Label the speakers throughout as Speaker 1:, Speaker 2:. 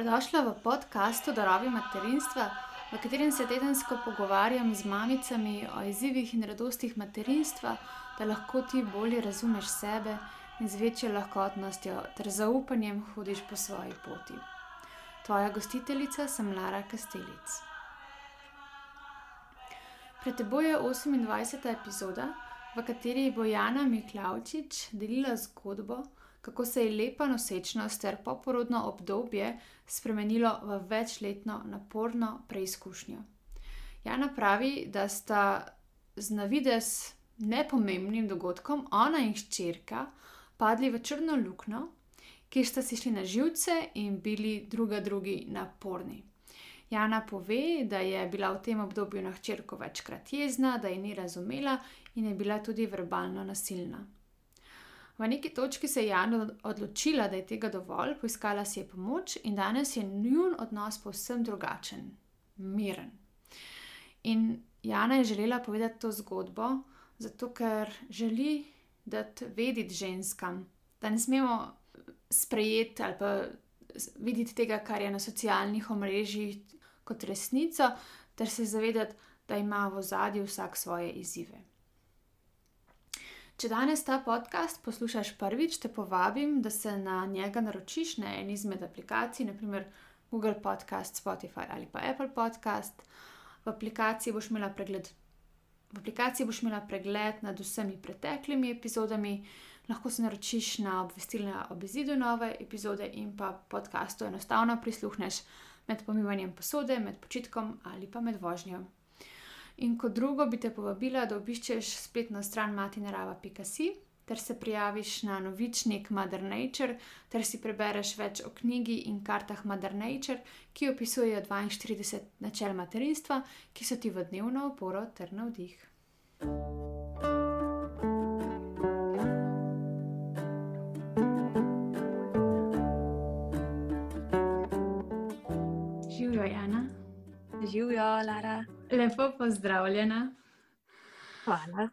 Speaker 1: Dobrodošla v podkastu Darovi materinstva, v katerem se tedensko pogovarjam z mamicami o izzivih in radostih materinstva, da lahko ti bolje razumeš sebe in z večjo lahkotnostjo ter zaupanjem hodiš po svoji poti. Tvoja gostiteljica sem Lara Kastelic. Pred teboj je 28. epizoda, v kateri bo Jana Miklavčič delila zgodbo kako se je lepa nosečnost ter poporodno obdobje spremenilo v večletno naporno preizkušnjo. Jana pravi, da sta z navidez nepomembnim dogodkom ona in hčerka padli v črno luknjo, kjer sta si šli na živce in bili druga drugi naporni. Jana pove, da je bila v tem obdobju na hčerko večkrat jezna, da je ni razumela in je bila tudi verbalno nasilna. V neki točki se je Jana odločila, da je tega dovolj, poiskala si je pomoč in danes je njun odnos povsem drugačen, miren. In Jana je želela povedati to zgodbo, zato ker želi dati vedeti ženskam, da ne smemo sprejeti ali pa videti tega, kar je na socialnih omrežjih, kot resnico, ter se zavedati, da ima v zadju vsak svoje izzive. Če danes ta podcast poslušaš prvič, te povabim, da se na njega naročiš na eni izmed aplikacij, naprimer Google Podcast, Spotify ali pa Apple Podcast. V aplikaciji boš imela pregled. V aplikaciji boš imela pregled nad vsemi preteklimi epizodami, lahko se naročiš na obvestilne ob izidu nove epizode in pa podkastu enostavno prisluhneš med pomivanjem posode, med počitkom ali pa med vožnjo. In kot drugo bi te povabila, da obiščeš spletno stran matinarava.si ter se prijaviš na novičnik Mother Nature ter si prebereš več o knjigi in kartah Mother Nature, ki opisujejo 42 načel materinstva, ki so ti v dnevno oporo ter navdih. Živijo,
Speaker 2: Lara.
Speaker 1: Lepo pozdravljena.
Speaker 2: Hvala.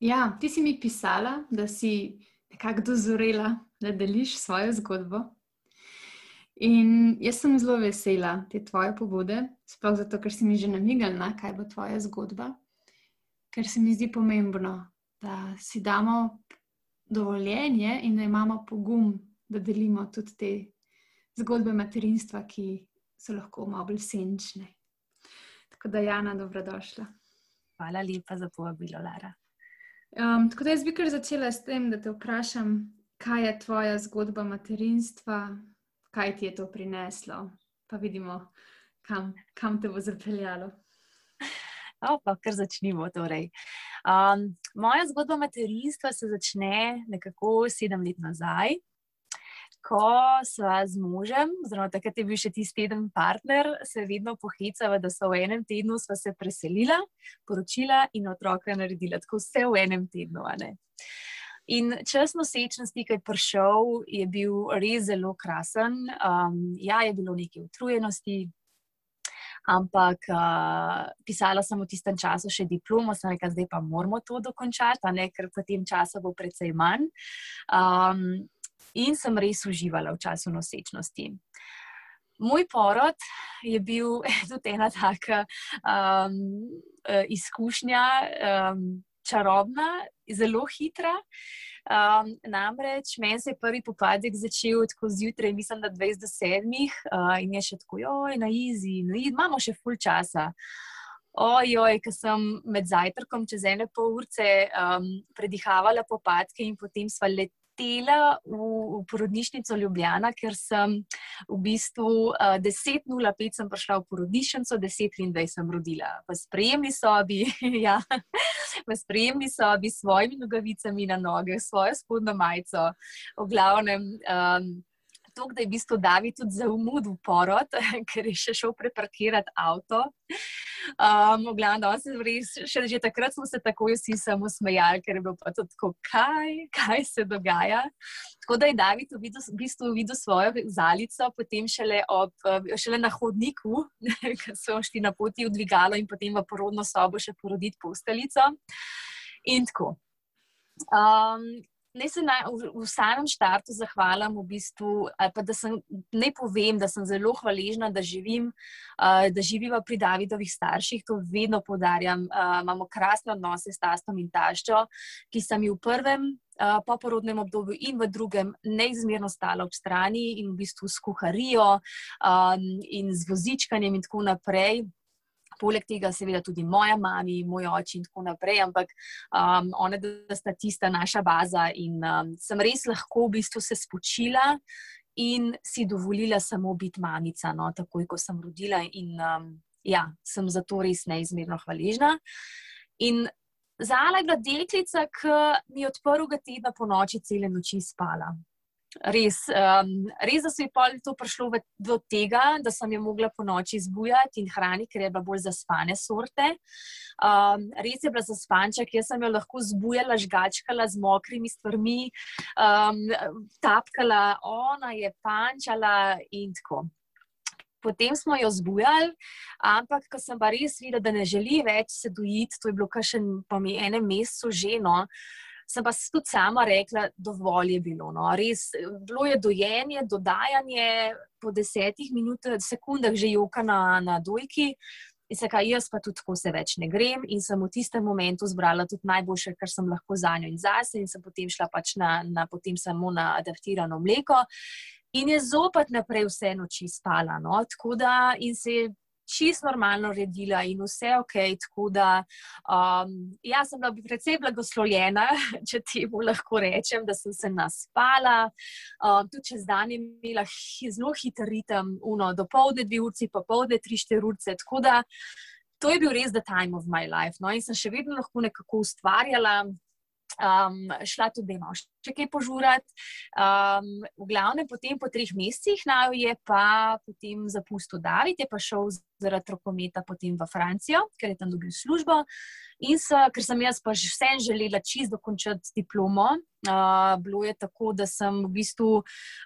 Speaker 1: Ja, ti si mi pisala, da si nekako dozorela, da deliš svojo zgodbo. In jaz sem zelo vesela te tvoje pobude, sploh zato, ker si mi že namigala, kaj bo tvoja zgodba. Ker se mi zdi pomembno, da si damo dovoljenje in da imamo pogum, da delimo tudi te zgodbe materinstva, ki so lahko malo bolj senčne. Tako da, Jana, dobrodošla.
Speaker 2: Hvala lepa za povabilo, Lara.
Speaker 1: Um, tako da jaz bi kar začela s tem, da te vprašam, kaj je tvoja zgodba materinstva, kaj ti je to prineslo, pa vidimo, kam, kam te bo zapeljalo.
Speaker 2: No, pa kar začnimo. Torej. Um, moja zgodba materinstva se začne nekako sedem let nazaj ko sva z možem, oziroma takrat je bil še tisti teden partner, se vedno pohecava, da so v enem tednu sva se preselila, poročila in otroka naredila. Tako vse v enem tednu. In čas nosečnosti, ki je prišel, je bil res zelo krasen. Um, ja, je bilo nekaj utrujenosti. Ampak uh, pisala sem v tistem času še diplomo, sem rekla, zdaj pa moramo to dokončati, ne, ker potem časa bo precej manj. Um, in sem res uživala v času nosečnosti. Moj porod je bil tudi ena taka um, izkušnja, um, čarobna, zelo hitra. Um, namreč meni se je prvi popadek začel tako zjutraj, mislim, da 20 do 7 uh, in je še tako, oj, na izi, no, imamo še full časa. Ojoj, ker sem med zajtrkom čez ene pol ure um, predihavala popadke in potem sva letela letela v, v porodnišnico Ljubljana, ker sem v bistvu uh, 10.05 prišla v porodnišnico, 10.23 sem rodila v sprejemni sobi, ja, v sprejemni sobi s svojimi nogavicami na noge, svojo spodnjo majico, v glavnem. Um, to, da je v bistvu David tudi zaumudil porod, ker je še šel preparkirati avto. Um, glavno, res, še že takrat smo se takoj vsi samo smejali, ker je bilo pa tako, kaj, kaj se dogaja. Tako da je David v bistvu, v bistvu videl svojo zalico, potem šele, ob, šele na hodniku, ker so šli na poti v dvigalo in potem v porodno sobo še poroditi posteljico. In tako. Um, Naj se na, v, v samem startu zahvalim, v bistvu, pa da sem, ne povem, da sem zelo hvaležna, da živim, uh, da živiva pri Davidovih starših. To vedno podarjam. Uh, imamo krasne odnose s tastom in taščo, ki sem jih v prvem uh, poporodnem obdobju in v drugem neizmerno stala ob strani in v bistvu s kuharijo um, in z vozičkanjem in tako naprej poleg tega, seveda, tudi moja mama, moj oče in tako naprej, ampak um, ona, da sta tista naša baza in um, sem res lahko v bistvu se spočila in si dovolila samo biti mamica, no, takoj ko sem rodila. In um, ja, sem za to res neizmerno hvaležna. In Zala je bila deklica, ki mi je od prvega tedna po noči cele noči spala res, um, res, da se je pol to prišlo do tega, da sem jo mogla po noči zbujati in hraniti, ker je bila bolj zaspane sorte. Um, res je bila zaspanček, jaz sem jo lahko zbujala, žgačkala z mokrimi stvarmi, um, tapkala, ona je pančala in tako. Potem smo jo zbujali, ampak ko sem pa res videla, da ne želi več se dojiti, to je bilo kar še po enem mesecu že. No, sem pa tudi sama rekla, dovolj je bilo. No. Res, bilo je dojenje, dodajanje po desetih minutah, sekundah že joka na, na dojki. In se kaj, jaz pa tudi tako se več ne grem, in sem v tistem momentu zbrala tudi najboljše, kar sem lahko za njo in zase, in sem potem šla pač na, na potem samo na adaptirano mleko. In je zopet naprej vse noči spala. No? Tako da, in se je čisto normalno redila in vse ok. Tako da, um, jaz sem bila predvsej blagoslovljena, če temu lahko rečem, da sem se naspala. Um, tudi čez dan je imela zelo hiter ritem, uno, do povdne dve urci, pa povdne tri, štiri urce. Tako da, to je bil res the time of my life. No? In sem še vedno lahko nekako ustvarjala um, šla tudi doma še kaj požurati. Um, v glavnem, potem po treh mesecih naj je pa potem zapustil David, je pa šel zaradi rokometa potem v Francijo, ker je tam dobil službo. In so, ker sem jaz pa že vsem želela čist dokončati diplomo, uh, bilo je tako, da sem v bistvu.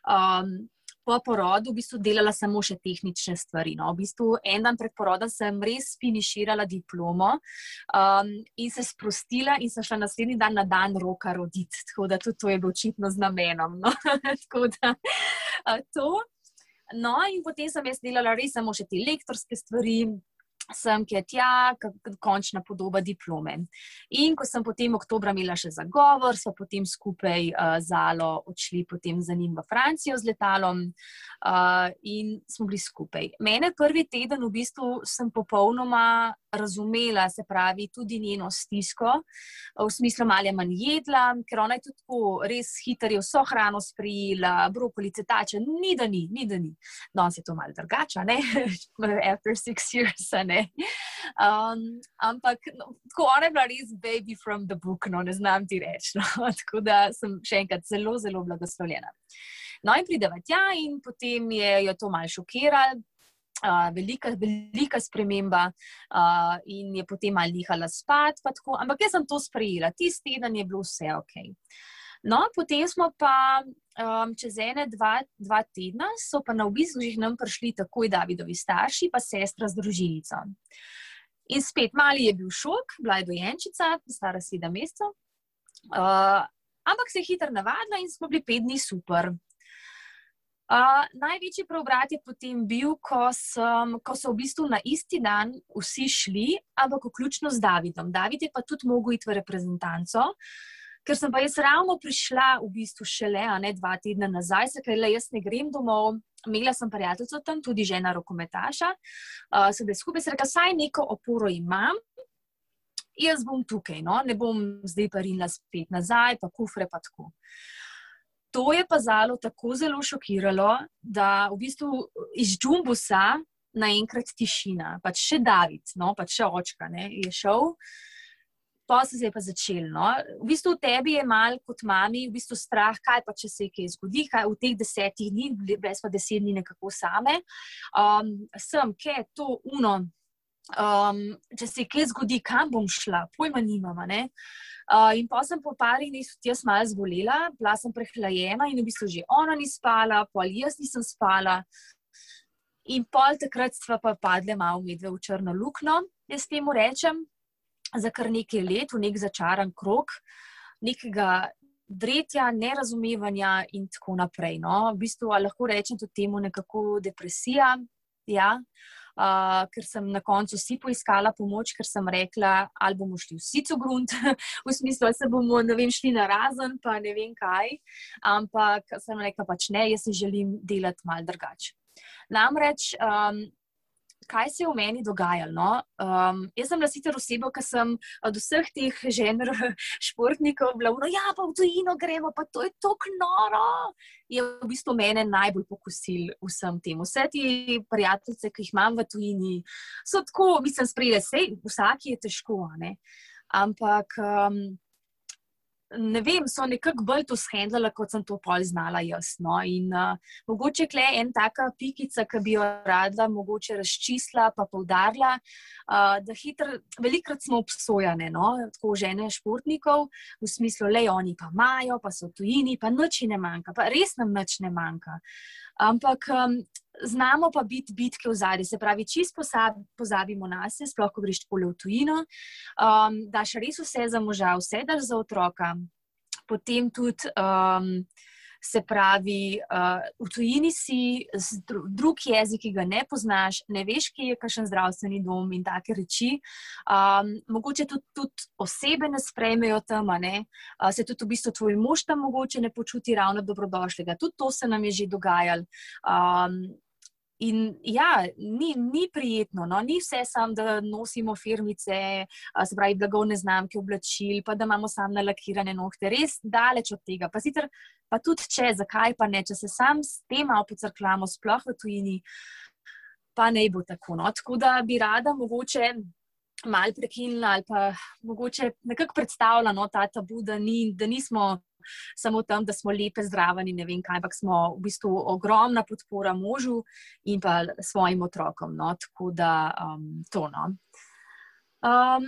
Speaker 2: Um, po porodu v bistvu delala samo še tehnične stvari. No. V bistvu en dan pred porodom sem res finiširala diplomo um, in se sprostila, in sem šla naslednji dan na dan roka roditi. Tako da tudi to je bilo očitno z namenom. No. da, uh, no, in potem sem jaz delala res samo še te lektorske stvari sem, ki je tja, končna podoba diplome. In ko sem potem oktobra imela še zagovor, so potem skupaj uh, z Alo odšli potem za njim v Francijo z letalom uh, in smo bili skupaj. Mene prvi teden v bistvu sem popolnoma razumela, se pravi, tudi njeno stisko, v smislu, je manj jedla, ker ona je tudi tako res hiter, je vso hrano sprijela, brokolice tače, ni da ni, ni da ni. Danes je to malce drugače, ne, after six years, ne. Um, ampak no, tako ona je bila res baby from the book, no, ne znam ti reči. No. Tako da sem še enkrat zelo, zelo blagoslovljena. No, in prideva tja, in potem je jo to malce šokiralo uh, velika, velika sprememba uh, in je potem malo nihala spat. Ampak jaz sem to sprejela, tisti teden je bilo vse ok. No, potem smo pa um, čez ene, dva, dva tedna, so pa na obisku že nam prišli takoj Davidovi starši, pa sestra z družinico. In spet mali je bil šok, bila je dojenčica, stara sedem mesecev. Uh, ampak se je hitro navadila in smo bili pet dni super. Uh, največji preobrat je potem bil, ko, sem, ko so v bistvu na isti dan vsi šli, ampak vključno z Davidom. David je pa tudi mogel iti v reprezentanco, ker sem pa jaz ravno prišla v bistvu šele ne, dva tedna nazaj, se kaj le jaz ne grem domov. Imela sem prijateljico tam, tudi žena rokometaša, uh, sedaj skupaj se reka, saj neko oporo imam. Jaz bom tukaj, no? ne bom zdaj pa rinila spet nazaj, pa kufre pa tako. To je pa zalo tako zelo šokiralo, da v bistvu iz džumbusa naenkrat tišina, pač še David, no, pač še očka ne, je šel. Pa se je pa začel. No. V bistvu tebi je mal kot mami, v bistvu strah, kaj pa če se kaj zgodi, kaj v teh desetih dni, brez pa deset dni nekako same. Um, sem, kaj je to uno, um, če se kaj zgodi, kam bom šla, pojma nimama. Ne. Uh, in pa sem po parih dneh tudi jaz malo zbolela, bila sem prehlajena in v bistvu že ona ni spala, pol jaz nisem spala. In pol takrat sva pa padle malo medve v črno luknjo, jaz temu rečem, za kar nekaj let, v nek začaran krok, nekega dretja, nerazumevanja in tako naprej. No? V bistvu lahko rečem tudi temu nekako depresija. Ja? Uh, ker sem na koncu vsi poiskala pomoč, ker sem rekla, ali bomo šli vsi v grunt, v smislu, da se bomo vem, šli na razen, pa ne vem kaj. Ampak sem rekla, pač ne, jaz si želim delati mal drugače. Namreč um, kaj se je v meni dogajalo. No? Um, jaz sem sicer oseba, ki sem od vseh teh žener športnikov bila, no, ja, pa v tujino gremo, pa to je tako noro. Je v bistvu mene najbolj pokusil vsem tem. Vse te prijateljice, ki jih imam v tujini, so tako, mislim, sprejeli, vsak je težko. Ampak. Um, ne vem, so nekako bolj to shendlali, kot sem to pol znala jaz. No. In uh, mogoče je en taka pikica, ki bi jo rada mogoče razčistila, pa poudarila, uh, da hitro, velikrat smo obsojane, no, tako žene športnikov, v smislu, le oni pa imajo, pa so tujini, pa noč ne manjka, pa res nam noč ne manjka. Ampak um, znamo pa biti bitke v zadnji, se pravi, čisto pozabimo na sebe, sploh ko greš pole v tujino, um, daš res vse za moža, vse daš za otroka. Potem tudi um, se pravi, uh, v tujini si drug jezik, ki ga ne poznaš, ne veš, kje je kakšen zdravstveni dom in take reči. Um, mogoče tudi, tudi osebe ne sprejmejo tam, ne? Uh, se tudi v bistvu tvoj mož tam mogoče ne počuti ravno dobrodošlega. Tudi to se nam je že dogajalo. Um, In ja, ni, ni prijetno, no? ni vse samo, da nosimo firmice, se pravi, blagovne znamke, oblačil, pa da imamo samo nalakirane nohte, res daleč od tega. Pa, sicer, pa tudi če, zakaj pa ne, če se sam s tem malo pocrklamo, sploh v tujini, pa ne bo tako. No? Tako da bi rada mogoče. Mal prekinila, ali pa mogoče nekako predstavljala no, ta tabu, da, ni, da nismo samo tam, da smo lepe, zdrave in ne vem kaj, ampak smo v bistvu ogromna podpora možu in pa svojim otrokom. No? Tako da um, to. No. Um,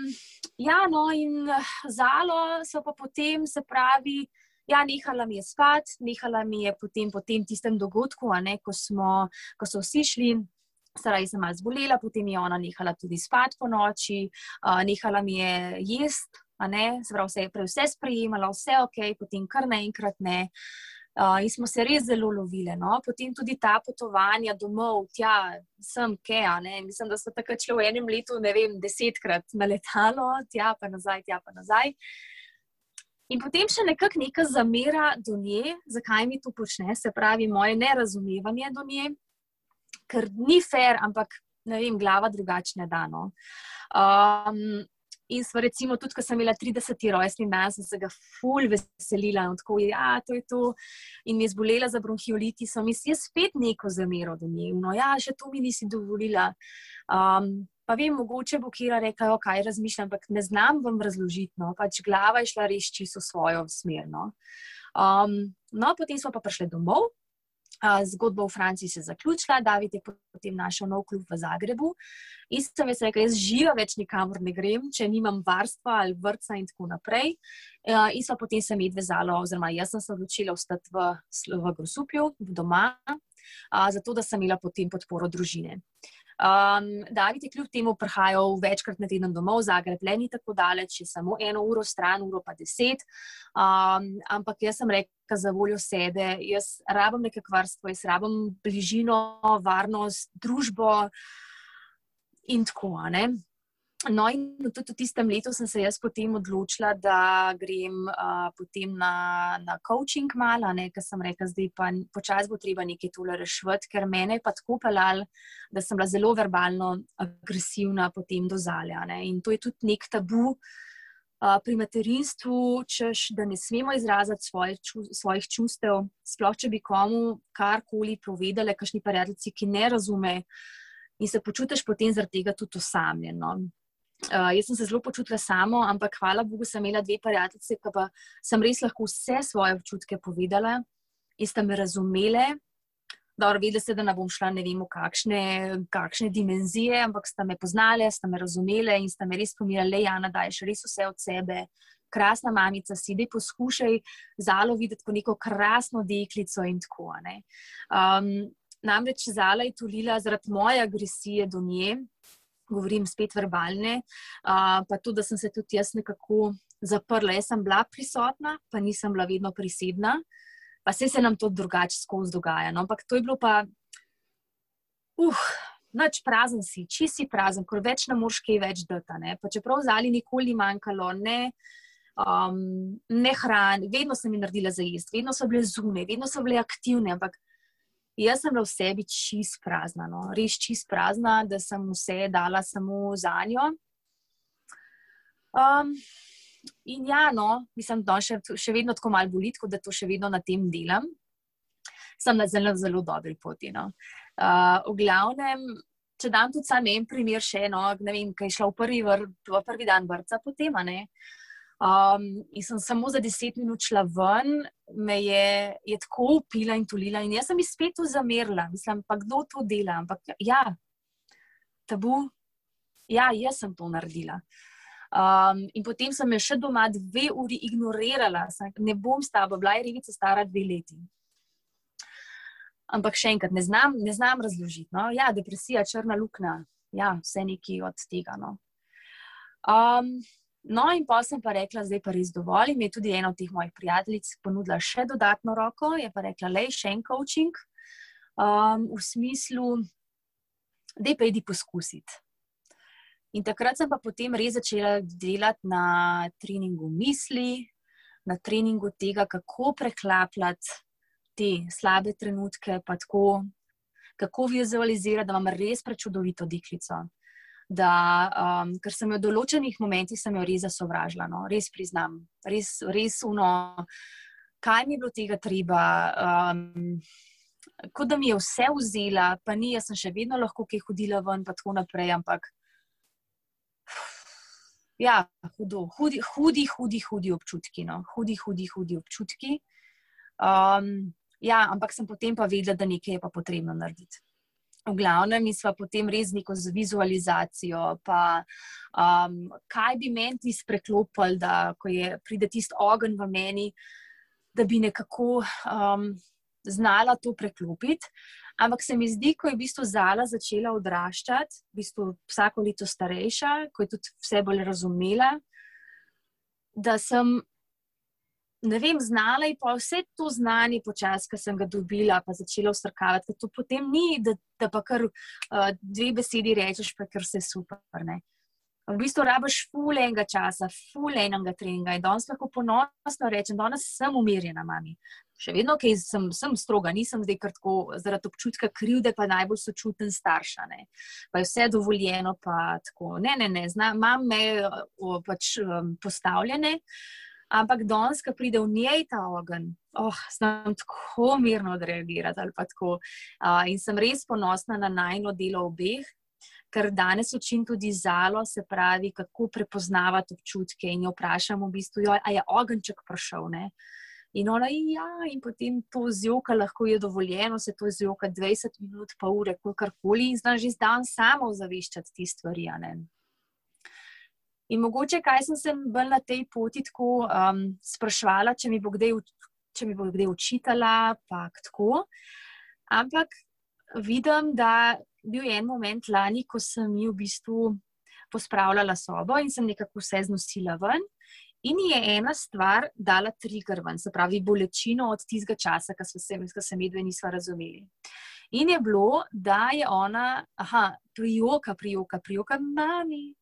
Speaker 2: ja, no, in zalo so pa potem, se pravi, ja, nehala mi je spat, nehala mi je potem po tem tistem dogodku, ne, ko, smo, ko so vsi šli. Staraj sem malo zbolela, potem je ona nehala tudi spat po noči, uh, nehala mi je jesti, Prav, vse je vse sprejemala, vse ok, potem kar naenkrat ne. Uh, in smo se res zelo lovili. No? Potem tudi ta potovanja domov, tja, sem Keja. Mislim, da so takrat šli v enem letu, ne vem, desetkrat na letalo, tja pa nazaj, tja pa nazaj. In potem še nekako neka zamera do nje, zakaj mi to počne, se pravi, moje nerazumevanje do nje, ker ni fair, ampak ne vem, glava drugačne dano. Um, In smo, recimo, tudi ko sem imela 30. rojstni dan, sem se ga ful veselila in tako, ja, to je to. In mi je zbolela za bronhiolitisom in si jaz spet neko zamero do nje. No, ja, še to mi nisi dovolila. Um, pa vem, mogoče bo kira rekla, kaj razmišljam, ampak ne znam vam razložiti. No, pač glava je šla res čisto svojo smer. No. Um, no, potem smo pa prišli domov. Zgodba v Franciji se je zaključila, David je potem našel nov klub v Zagrebu. In sem jaz rekel, jaz živo več nikamor ne grem, če nimam varstva ali vrca in tako naprej. In so potem se mi dvezalo, oziroma jaz sem se odločila ostati v, v Grosupju, doma, zato da sem imela potem podporo družine. Um, David je kljub temu prihajal večkrat na teden domov, Zagreb le ni tako daleč, je samo eno uro stran, uro pa deset. Um, ampak jaz sem rekel za voljo sebe, jaz rabim nekaj varstva, jaz rabim bližino, varnost, družbo in tako naprej. No, in tudi v tistem letu sem se jaz potem odločila, da grem uh, potem na, na coaching malo, ker sem rekla, da pa počasi bo treba nekaj tole rešiti, ker mene je pa tako pelal, da sem bila zelo verbalno agresivna potem do zalja. Ne? In to je tudi nek tabu uh, pri materinstvu, češ, da ne smemo izraziti svoje, ču, svojih čustev, sploh če bi komu karkoli povedali, kakšni prijatelji, ki ne razume. In se počutiš potem zaradi tega tudi osamljeno. Uh, jaz sem se zelo počutila samo, ampak hvala Bogu, sem imela dve prijateljice, ki pa sem res lahko vse svoje občutke povedala in sta me razumele. Dobro, vedela ste, da ne bom šla ne vem v kakšne, kakšne dimenzije, ampak sta me poznale, sta me razumele in sta me res pomirjale, Jana, daješ res vse od sebe. Krasna mamica, si da poskušaj zalo videti kot neko krasno deklico in tako. Um, namreč zala je tulila zaradi moje agresije do nje, govorim spet verbalne, uh, pa tudi, da sem se tudi jaz nekako zaprla. Jaz sem bila prisotna, pa nisem bila vedno prisebna, pa se se nam to drugače skozi dogaja. No? Ampak to je bilo pa, uh, noč prazen si, čisi prazen, ker več ne moreš kaj več dati. Čeprav zali nikoli manjkalo, ne, um, ne hrani, vedno sem jim naredila za jesti, vedno so bile zunaj, vedno so bile aktivne. Ampak jaz sem bila v sebi čist prazna, no? res čist prazna, da sem vse dala samo za njo. Um, in ja, no, mislim, da še, še vedno tako malo boli, da to še vedno na tem delam. Sem na zelo, zelo dobri poti. No. Uh, v glavnem, če dam tudi sam en primer, še eno, ne vem, kaj je šlo v prvi, vr, v prvi dan vrca, potem. Um, in sem samo za deset minut šla ven, me je, je tako upila in tulila, in jaz sem jih spet zamerila, mislim, pa kdo to dela. Ampak ja, tabu, ja, jaz sem to naredila. Um, in potem sem jo še doma dve uri ignorirala, sem, ne bom s tabo, bila je revica stara dve leti. Ampak še enkrat, ne znam, ne znam razložiti. No? Ja, depresija, črna luknja, ja, vse neki od tega. No, um, no in pa sem pa rekla, zdaj pa res dovolj. Mi je tudi ena od teh mojih prijateljic ponudila še dodatno roko, je pa rekla, le še en coaching um, v smislu, da pa idi poskusiti. In takrat sem pa potem res začela delati na treningu misli, na treningu tega, kako preklapljati te slabe trenutke, pa tako, kako vizualizirati, da imam res prečudovito deklico. Da, um, ker sem jo v določenih momentih res zasovražila, no? res priznam, res, res uno, kaj mi je bilo tega treba. Um, kot da mi je vse vzela, pa ni, jaz sem še vedno lahko kaj hodila ven, pa tako naprej. Ampak, ja, hudo, hudi, hudi, hudi, hudi občutki. No? Hudi, hudi, hudi občutki. Um, Ja, ampak sem potem pa vedela, da nekaj je pa potrebno narediti. V glavnem, mi smo potem res neko z vizualizacijo, pa um, kaj bi meni izpreklopili, da ko je pride tisti ogenj v meni, da bi nekako um, znala to preklopiti. Ampak se mi zdi, ko je v bistvu Zala začela odraščati, v bistvu vsako leto starejša, ko je tudi vse bolj razumela, da sem ne vem, znala je pa vse to znanje, počasi, ki sem ga dobila, pa začela ustrkavati. To potem ni, da, da pa kar uh, dve besedi rečeš, pa kar se super. Ne? V bistvu rabiš ful enega časa, ful enega treninga in danes lahko ponosno rečem, da danes sem umirjena, mami. Še vedno, ki sem, sem stroga, nisem zdaj kar tako zaradi občutka krivde, pa najbolj sočuten starša. Ne. Pa je vse dovoljeno, pa tako. Ne, ne, ne, imam me o, pač um, postavljene. Uh, Ampak danes, ko pride v njej ta ogen, oh, znam tako mirno odreagirati. Uh, in sem res ponosna na najno delo obeh, ker danes učim tudi zalo, se pravi, kako prepoznavati občutke. In jo vprašam, v bistvu, jo, a je ogenček prišel. Ne? In ona je, ja, in potem to zjoka, lahko je dovoljeno, se to zjoka 20 minut, pa ure, kakorkoli, in znam že dan samo zaviščati te stvari. In mogoče, kaj sem se bolj na tej poti tako um, sprašvala, če mi bo kdaj, če mi bo kdaj učitala, pa tako. Ampak vidim, da je bil en moment lani, ko sem ji v bistvu pospravljala sobo in sem nekako vse znosila ven. In je ena stvar dala trigger ven, se pravi, bolečino od tistega časa, ki smo se, se medve nismo razumeli. In je bilo, da je ona, aha, prijoka, prijoka, prijoka, mami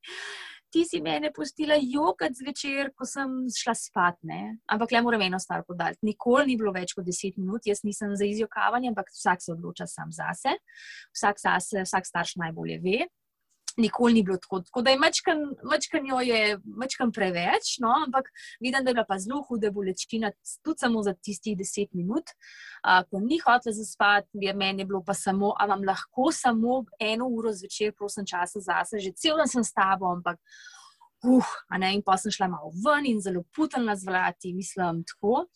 Speaker 2: ti si mene pustila jokati zvečer, ko sem šla spat. Ne? Ampak le moram eno stvar podati. Nikoli ni bilo več kot deset minut, jaz nisem za izjokavanje, ampak vsak se odloča sam zase. Vsak, zase, vsak starš najbolje ve nikoli ni bilo tako. Tako da je mačkan jo je mačkan preveč, no? ampak vidim, da je bila pa zelo huda bolečina, tudi samo za tistih deset minut. A, ko ni hotela zaspati, je meni bilo pa samo, a vam lahko samo eno uro zvečer, prosim, časa zase, že cel dan sem s tabo, ampak. Uh, in pa sem šla malo ven in zelo putalna z vrati, mislim, tako.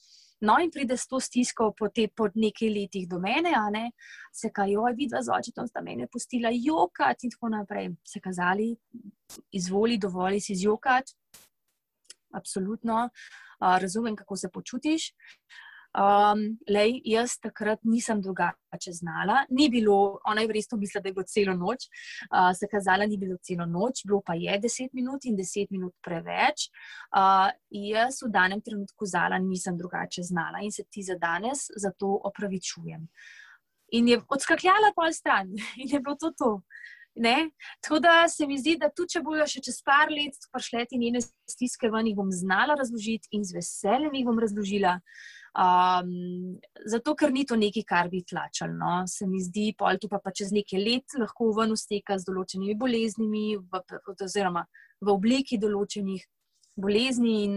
Speaker 2: No, in pride s to stisko po, te, po nekaj letih do mene, a ne, se kaj, oj, vidva z očetom sta mene pustila jokati in tako naprej. Se kazali, izvoli, dovolj si zjokati, absolutno, uh, razumem, kako se počutiš. Um, lej, jaz takrat nisem drugače znala. Ni bilo, ona je v resnici mislila, da je bilo celo noč, uh, se kazala, ni bilo celo noč, bilo pa je 10 minut in 10 minut preveč. Uh, jaz v danem trenutku zala nisem drugače znala in se ti za danes za to opravičujem. In je odskakljala pol stran in je bilo to to. Ne? Tako da se mi zdi, da tudi če bojo še čez par let prišle ti njene stiske, ven jih bom znala razložiti in z veseljem jih bom razložila. Um, zato, ker ni to nekaj, kar bi tlačali. No. Se mi zdi, pol tu pa, pa čez nekaj let lahko ven usteka z določenimi boleznimi, v, oziroma v obliki določenih bolezni. In,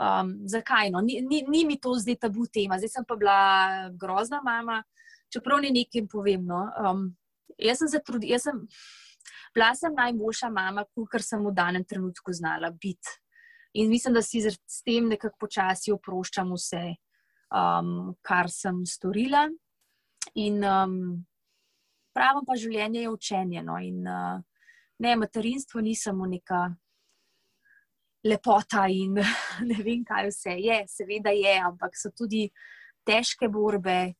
Speaker 2: um, zakaj? No? Ni, ni, ni mi to zdaj tabu tema. Zdaj sem pa bila grozna mama, čeprav ne nekim povem. No. Um, jaz sem se trudila, jaz sem. Bila sem najboljša mama, kar sem v danem trenutku znala biti. In mislim, da si s tem nekako počasi oproščam vse, um, kar sem storila. In um, pravim pa, življenje je učenje. No? In uh, ne, materinstvo ni samo neka lepota in ne vem, kaj vse je. Seveda je, ampak so tudi težke borbe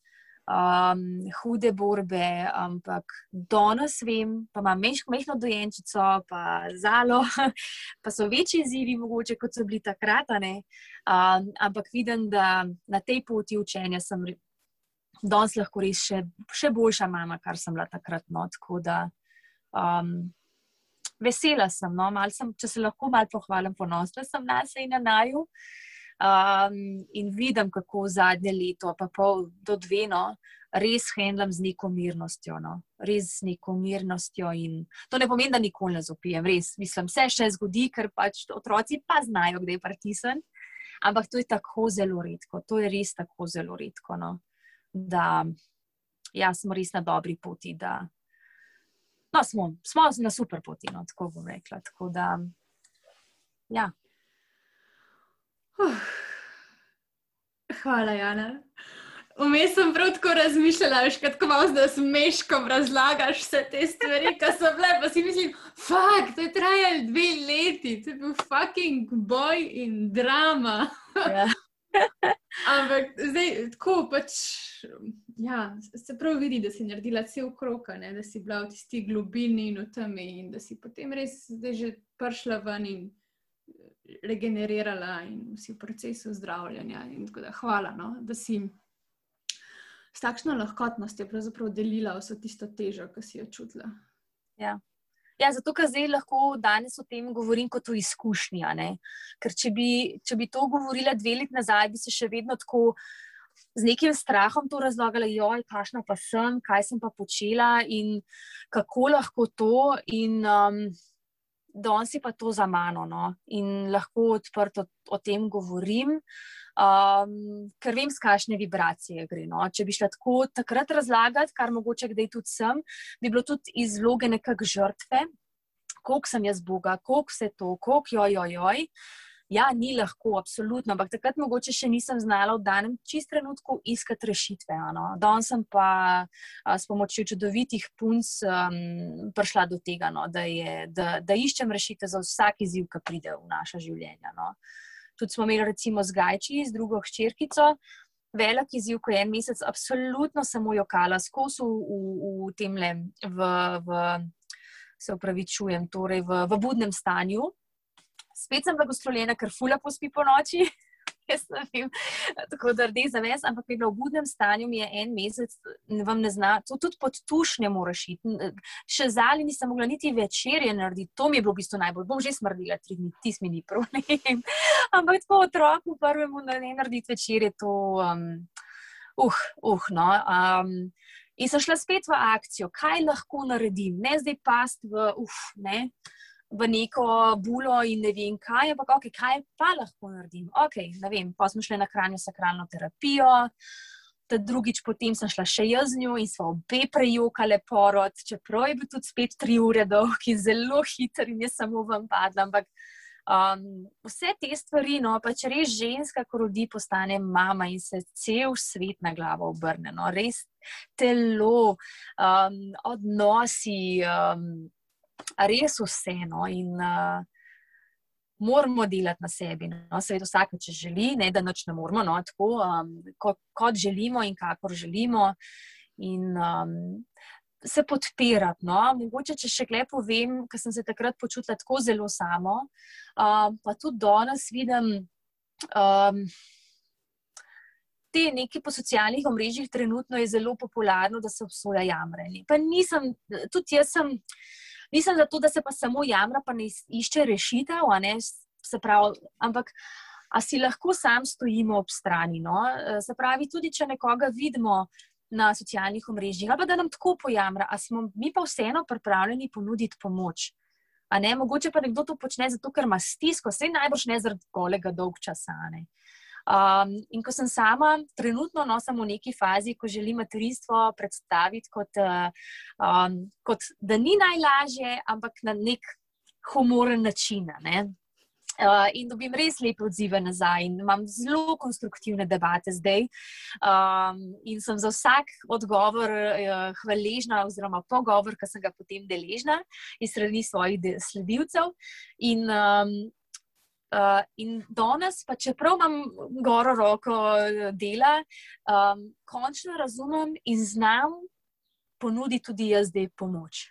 Speaker 2: um, hude borbe, ampak danes vem, pa imam mehko dojenčico, pa zalo, pa so večji izzivi, mogoče kot so bili takrat. Um, ampak vidim, da na tej poti učenja sem danes lahko res še, še boljša mama, kar sem bila takrat. No, tako da um, vesela sem, no, sem, če se lahko malo pohvalim, ponosna sem na sebe in na naju. Um, in vidim, kako zadnje leto, pa pol do dve, no, res hendlam z neko mirnostjo. No, res z neko mirnostjo. In to ne pomeni, da nikoli ne zopijem, res. Mislim, vse še zgodi, ker pač otroci pa znajo, kdaj je partisen. Ampak to je tako zelo redko, to je res tako zelo redko. No, da ja, smo res na dobri poti. Da, no, smo, smo na super poti, no, tako bom rekla. Tako da, ja.
Speaker 1: Hvala, Jana. Vmes sem prav tako razmišljala, veš, kako malo zdaj s meškom razlagaš vse te stvari, ki so bile. Pa si mislim, fuck, to je trajalo dve leti, to je bil fucking boj in drama. Ja. Ampak zdaj, tako pač, ja, se prav vidi, da si naredila cel krok, da si bila v tisti globini in v temi, in da si potem res zdaj že prišla ven in regenerirala in si v procesu zdravljenja. Da, hvala, no, da si s takšno lahkotnostjo delila vso tisto težo, ki si jo čutila.
Speaker 2: Ja. Ja, zato, ker zdaj lahko danes o tem govorim kot o izkušnji. Ker če bi, če bi to govorila dve leti nazaj, bi se še vedno tako z nekim strahom to razlagala, joj, kakšna pa sem, kaj sem pa počela in kako lahko to. In, um, danes je pa to za mano no? in lahko odprto o tem govorim, um, ker vem, z kakšne vibracije gre. No? Če bi šla tako takrat razlagati, kar mogoče kdaj tudi sem, bi bilo tudi iz vloge nekakšne žrtve, koliko sem jaz Boga, koliko vse to, koliko joj, joj, joj. Ja, ni lahko, absolutno, ampak takrat mogoče še nisem znala v danem čist trenutku iskati rešitve. No. Danes sem pa a, s pomočjo čudovitih punc um, prišla do tega, no, da, je, da, da iščem rešitve za vsak izziv, ki pride v naša življenja. No. Tudi smo imeli recimo z Gajči, z drugo hčerkico. Velik izziv, ko je en mesec, absolutno samo jokala, skozi v, v, v tem le, v, v, se upravičujem, torej v, v budnem stanju spet sem blagoslovljena, ker fula pospi po noči. Tako da rdi za mes, ampak je bilo v budnem stanju, mi je en mesec, vam ne zna, to tudi pod tušnjem moraš iti. Še zali nisem mogla niti večerje narediti, to mi je bilo v bistvu najbolj, bom že smrdila tri dni, tis mi ni problem. Ampak tako otroku prvemu na ne narediti večerje, to, um, uh, uh, no. Um, in sem šla spet v akcijo, kaj lahko naredim, ne zdaj past v, uf, ne v neko bulo in ne vem kaj, ampak okay, kaj pa lahko naredim. Okay, vem, pa smo šli na kranjo sakralno terapijo. Drugič, potem sem šla še jaz z njo in smo obe prejokali porod, čeprav je bil tudi spet tri ure dolg in zelo hiter in je samo vam padla. Ampak um, vse te stvari, no, pa če res ženska, ko rodi, postane mama in se cel svet na glavo obrne. No, res telo, um, odnosi. Um, res vseeno. In uh, moramo delati na sebi. No, Seveda, vsak, če želi, ne, da noč ne moramo, no, tako um, kot, kot želimo in kakor želimo. In, um, se podpirati. No? Mogoče, če še kaj povem, ker sem se takrat počutila tako zelo samo, um, pa tudi danes vidim. Um, Te neki po socialnih omrežjih trenutno je zelo popularno, da se obsoja jamranje. Pa nisem, tudi jaz sem, nisem za to, da se pa samo jamra, pa ne išče rešitev, ne, se pravi, ampak a si lahko sam stojimo ob strani. No? Se pravi, tudi če nekoga vidimo, na socialnih omrežjih, ali pa da nam tako pojamra, ali smo mi pa vseeno pripravljeni ponuditi pomoč. Ne, mogoče pa nekdo to počne zato, ker ima stisko, vse najbrž ne zaradi kolega dolg časa. Um, in ko sem sama, trenutno nosim v neki fazi, ko želim materinstvo predstaviti kot, um, kot da ni najlažje, ampak na nek humoren način. Ne? Uh, in dobim res lepe odzive nazaj, in imam zelo konstruktivne debate zdaj. Um, in sem za vsak odgovor uh, hvaležna, oziroma pogovor, ki sem ga potem deležna iz strani svojih sledilcev. In, um, uh, in danes, pa čeprav imam goro roko dela, um, končno razumem in znam ponuditi tudi jaz zdaj pomoč.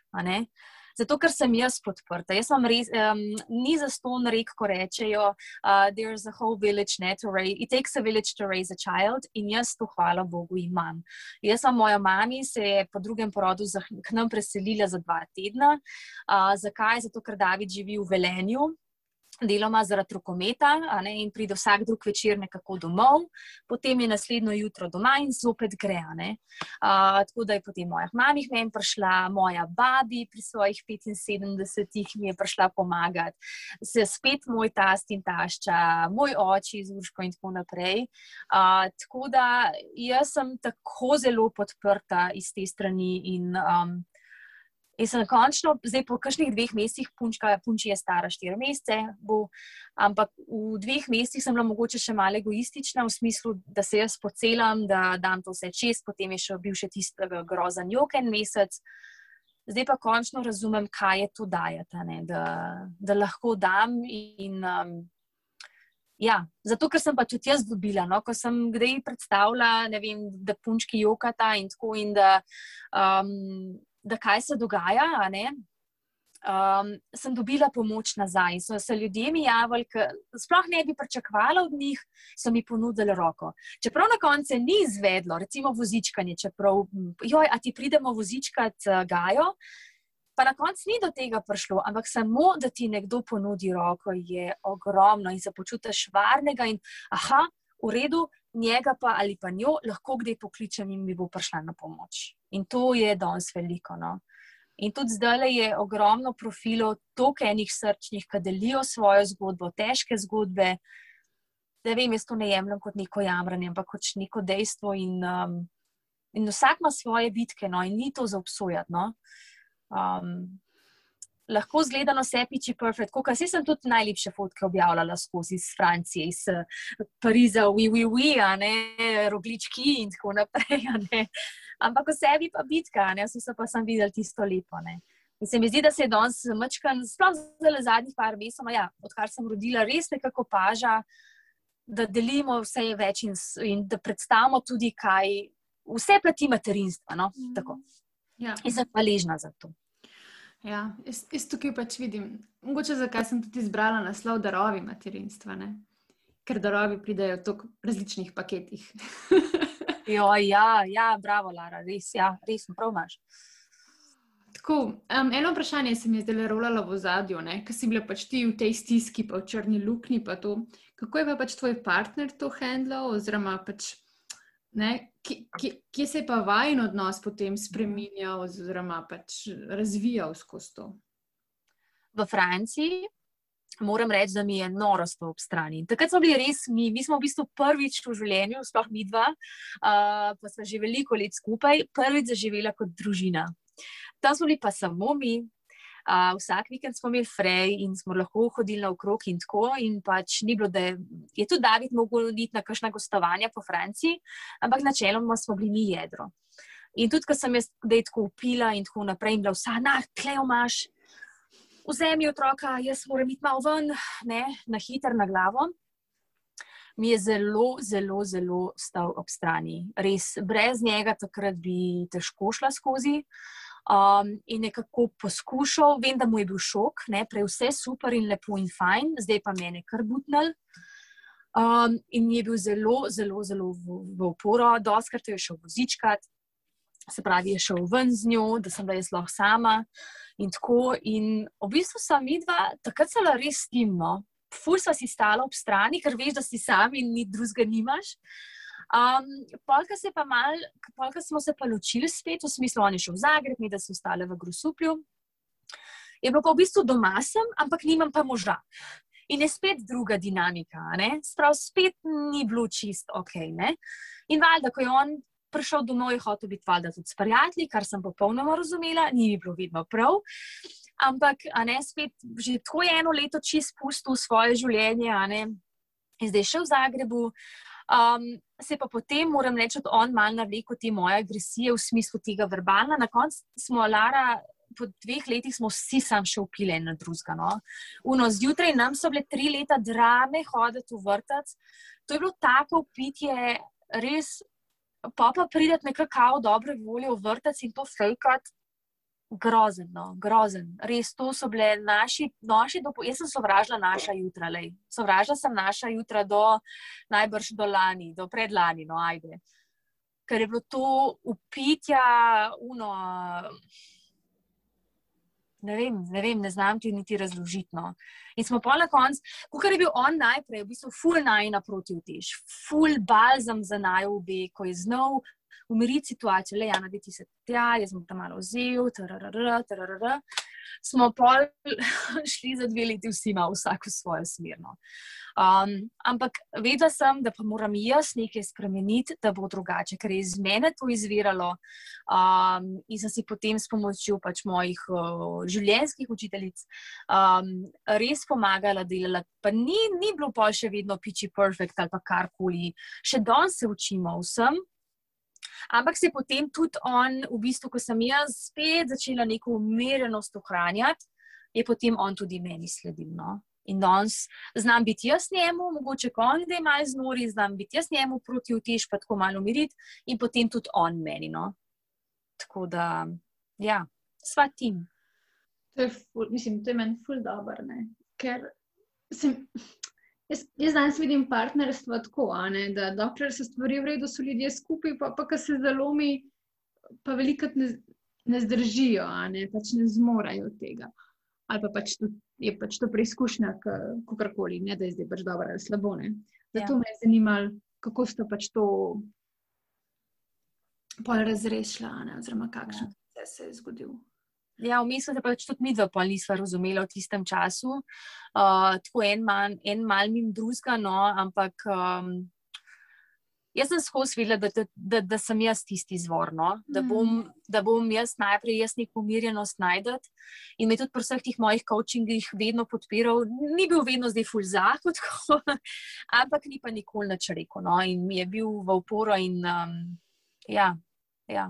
Speaker 2: Zato, ker sem jaz podprta. Jaz sem res, um, ni za ston rek, ko rečejo, uh, there's a whole village, ne, raise, it takes a village to raise a child, in jaz to, hvala Bogu, imam. Jaz sem moja mama, se je po drugem porodu k nam preselila za dva tedna. Uh, zakaj? Zato, ker David živi v Velenju deloma zaradi rokometa ne, in pride vsak drug večer nekako domov, potem je naslednjo jutro doma in zopet gre. Uh, tako da je potem moja mama meni prišla, moja babi pri svojih 75-ih mi je prišla pomagati, se spet moj tast in tašča, moj oči iz Urško in tako naprej. Uh, tako da jaz sem tako zelo podprta iz te strani in um, In sem končno, zdaj po kakšnih dveh mesecih, punčka, punči je stara štiri mesece, bo, ampak v dveh mesecih sem bila mogoče še malo egoistična, v smislu, da se jaz pocelam, da dam to vse čez, potem je še bil še tisti grozen jok en mesec. Zdaj pa končno razumem, kaj je to dajati, da, da lahko dam. In, um, ja, zato, ker sem pa tudi jaz dobila, no, ko sem kdaj predstavljala, vem, da punčki jokata in tako. In da, um, da kaj se dogaja. Um, sem dobila pomoč nazaj in so se ljudje mi javili, ker sploh ne bi pričakovala od njih, so mi ponudili roko. Čeprav na koncu ni izvedlo, recimo vozičkanje, čeprav, joj, a ti pridemo vozičkat uh, Gajo, pa na koncu ni do tega prišlo, ampak samo, da ti nekdo ponudi roko, je ogromno in se počutiš varnega in aha, v redu, njega pa ali pa njo lahko kdaj pokličem in mi bo prišla na pomoč. In to je danes veliko. No? In tudi zdaj je ogromno profilov, toliko enih srčnih, ki delijo svojo zgodbo, težke zgodbe. Da vem, jaz to ne jemljem kot neko jamranje, ampak kot neko dejstvo. In, um, in vsak ima svoje bitke, no, in ni to za obsojati. No. Um, lahko zgleda na vse piči perfekt. Kot jaz sem tudi najlepše fotke objavljala skozi iz Francije, iz eh, Pariza, oui, oui, oui, ne, roglički in tako naprej. Ampak v sebi pa bitka, ne, vsi so pa sem videli tisto lepo. Ne. In se mi zdi, da se je danes mačkan, sploh zelo zadnjih par mesecev, ja, odkar sem rodila, res nekako paža, da delimo vse več in, in da predstavimo tudi, kaj vse plati materinstva. No? Mm. Ja. In sem hvaležna za to.
Speaker 1: Ja, jaz, jaz tukaj pač vidim, mogoče zakaj sem tudi izbrala naslov darovi materinstva, ne? ker darovi pridejo v tako različnih paketih.
Speaker 2: jo, ja, ja, bravo, Lara, res, ja, res, prav imaš.
Speaker 1: Tako, um, eno vprašanje se mi je zdaj rolalo v zadju, ker si bila pač ti v tej stiski, pa v črni luknji. Kako je pa pač tvoj partner to handlal, oziroma pač Kje se je pa vajen odnos potem spremenjal, oziroma pač razvijal skozi to?
Speaker 2: V Franciji moram reči, da mi je noro sto ob strani. Takrat smo bili res mi, mi smo v bistvu prvič v življenju, sploh mi dva, uh, pa smo že veliko let skupaj, prvič zaživela kot družina. Tam smo bili pa samo mi, Uh, vsak vikend smo imeli frej in smo lahko hodili naokrog in tako. In pač ni bilo, da je, je tudi David mogel iti na kakšna gostovanja po Franciji, ampak načeloma smo bili mi jedro. In tudi, ko sem jaz tako upila in tako naprej, in bila vsa, nah, klejo imaš. Vzemi otroka, jaz moram iti malo ven, ne, na hiter, na glavo. Mi je zelo, zelo, zelo stal ob strani. Res, brez njega takrat bi težko šla skozi. Um, in nekako poskušal, vem, da mu je bil šok, ne, prej vse super in lepo in fajn, zdaj pa mene kar butnil. Um, in je bil zelo, zelo, zelo v, v oporo, doskrat je šel vozičkat, se pravi, je šel ven z njo, da sem da jaz lahko sama. In tako, in v bistvu sem midva, takrat se la res timno. Ful so si stala ob strani, ker veš, da si sam in ni drugega nimaš. Um, polka se mal, polka smo se pa ločili spet, v smislu, oni šel v Zagreb, mi da so ostale v Grosuplju. Je bilo pa v bistvu doma sem, ampak nimam pa moža. In je spet druga dinamika, sprav spet ni bilo čist ok. Ne? In valjda, ko je on prišel domov, je hotel biti valjda tudi s prijatelji, kar sem popolnoma razumela, ni bilo vedno prav. Ampak, a ne spet, že tako je eno leto čist pustil svoje življenje, a ne, in zdaj še v Zagrebu. Um, se pa potem, moram reči, da on mal navleko te moje agresije v smislu tega verbalna. Na koncu smo, Lara, po dveh letih smo vsi sam še upili na drugega. No? Uno, zjutraj nam so bile tri leta drame hoditi v vrtac. To je bilo tako upitje, res pa pa prideti nekako dobre volje v vrtec in to fejkat. Grozen, no, grozen. Res, to so bile naši, naši dopo, jaz sem sovražila naša jutra, lej. Sovražila sem naša jutra do najbrž do lani, do predlani, no, ajde. Ker je bilo to upitja, uno, ne vem, ne vem, ne znam ti niti razložiti. No. In smo pa na koncu, kot je bil on najprej, v bistvu, ful naj naproti vtiš, ful balzam za naj obe, ko je znal umiriti situacijo, le ena, da ti se tja, jaz sem tam malo vzel, tararara, tararara. Smo pa šli za dve leti, vsi imamo vsako svojo smerno. Um, ampak vedela sem, da pa moram jaz nekaj spremeniti, da bo drugače, ker je iz mene to izviralo. Um, in sem si potem s pomočjo pač mojih uh, življenjskih učiteljic um, res pomagala delati. Pa ni, ni bilo pa še vedno piči perfect ali pa karkoli, še danes se učimo vsem. Ampak se je potem tudi on, v bistvu, ko sem jaz spet začela neko umirjenost ohranjati, je potem on tudi meni sledil. No? In danes znam biti jaz njemu, mogoče ko on zdaj malo znori, znam biti jaz njemu proti vtež, pa tako malo umiriti, in potem tudi on meni. No? Tako da, ja, sva tim.
Speaker 1: To je, ful, mislim, to je meni ful dobro, ker sem. Jaz, jaz danes vidim partnerstvo tako, ne, da dokler se stvari v redu, so ljudje skupaj, pa pa kar se zalomi, pa veliko ne, ne zdržijo, ne, pač ne zmorajo tega. Ali pa pač tudi je pač to preizkušnja, kako koli, ne da je zdaj pač dobro ali slabo. Ne. Zato ja. me je zanimalo, kako ste pač to pol razrešila, ne, oziroma kakšen ja. se je zgodil.
Speaker 2: Ja, v mislih, da pač tudi mi dva pa nisva razumela v tistem času. Uh, tako en, man, en mal mim drugega, no, ampak um, Jaz sem skozi videla, da, da, da, da sem jaz tisti izvor, no? da, bom, mm. da bom jaz najprej jaz neko umirjenost najdel in me tudi pri vseh teh mojih coachingih vedno podpiral. Ni bil vedno zdaj full zahod, ampak ni pa nikoli nič rekel. No? In mi je bil v oporo. In, um, ja, ja.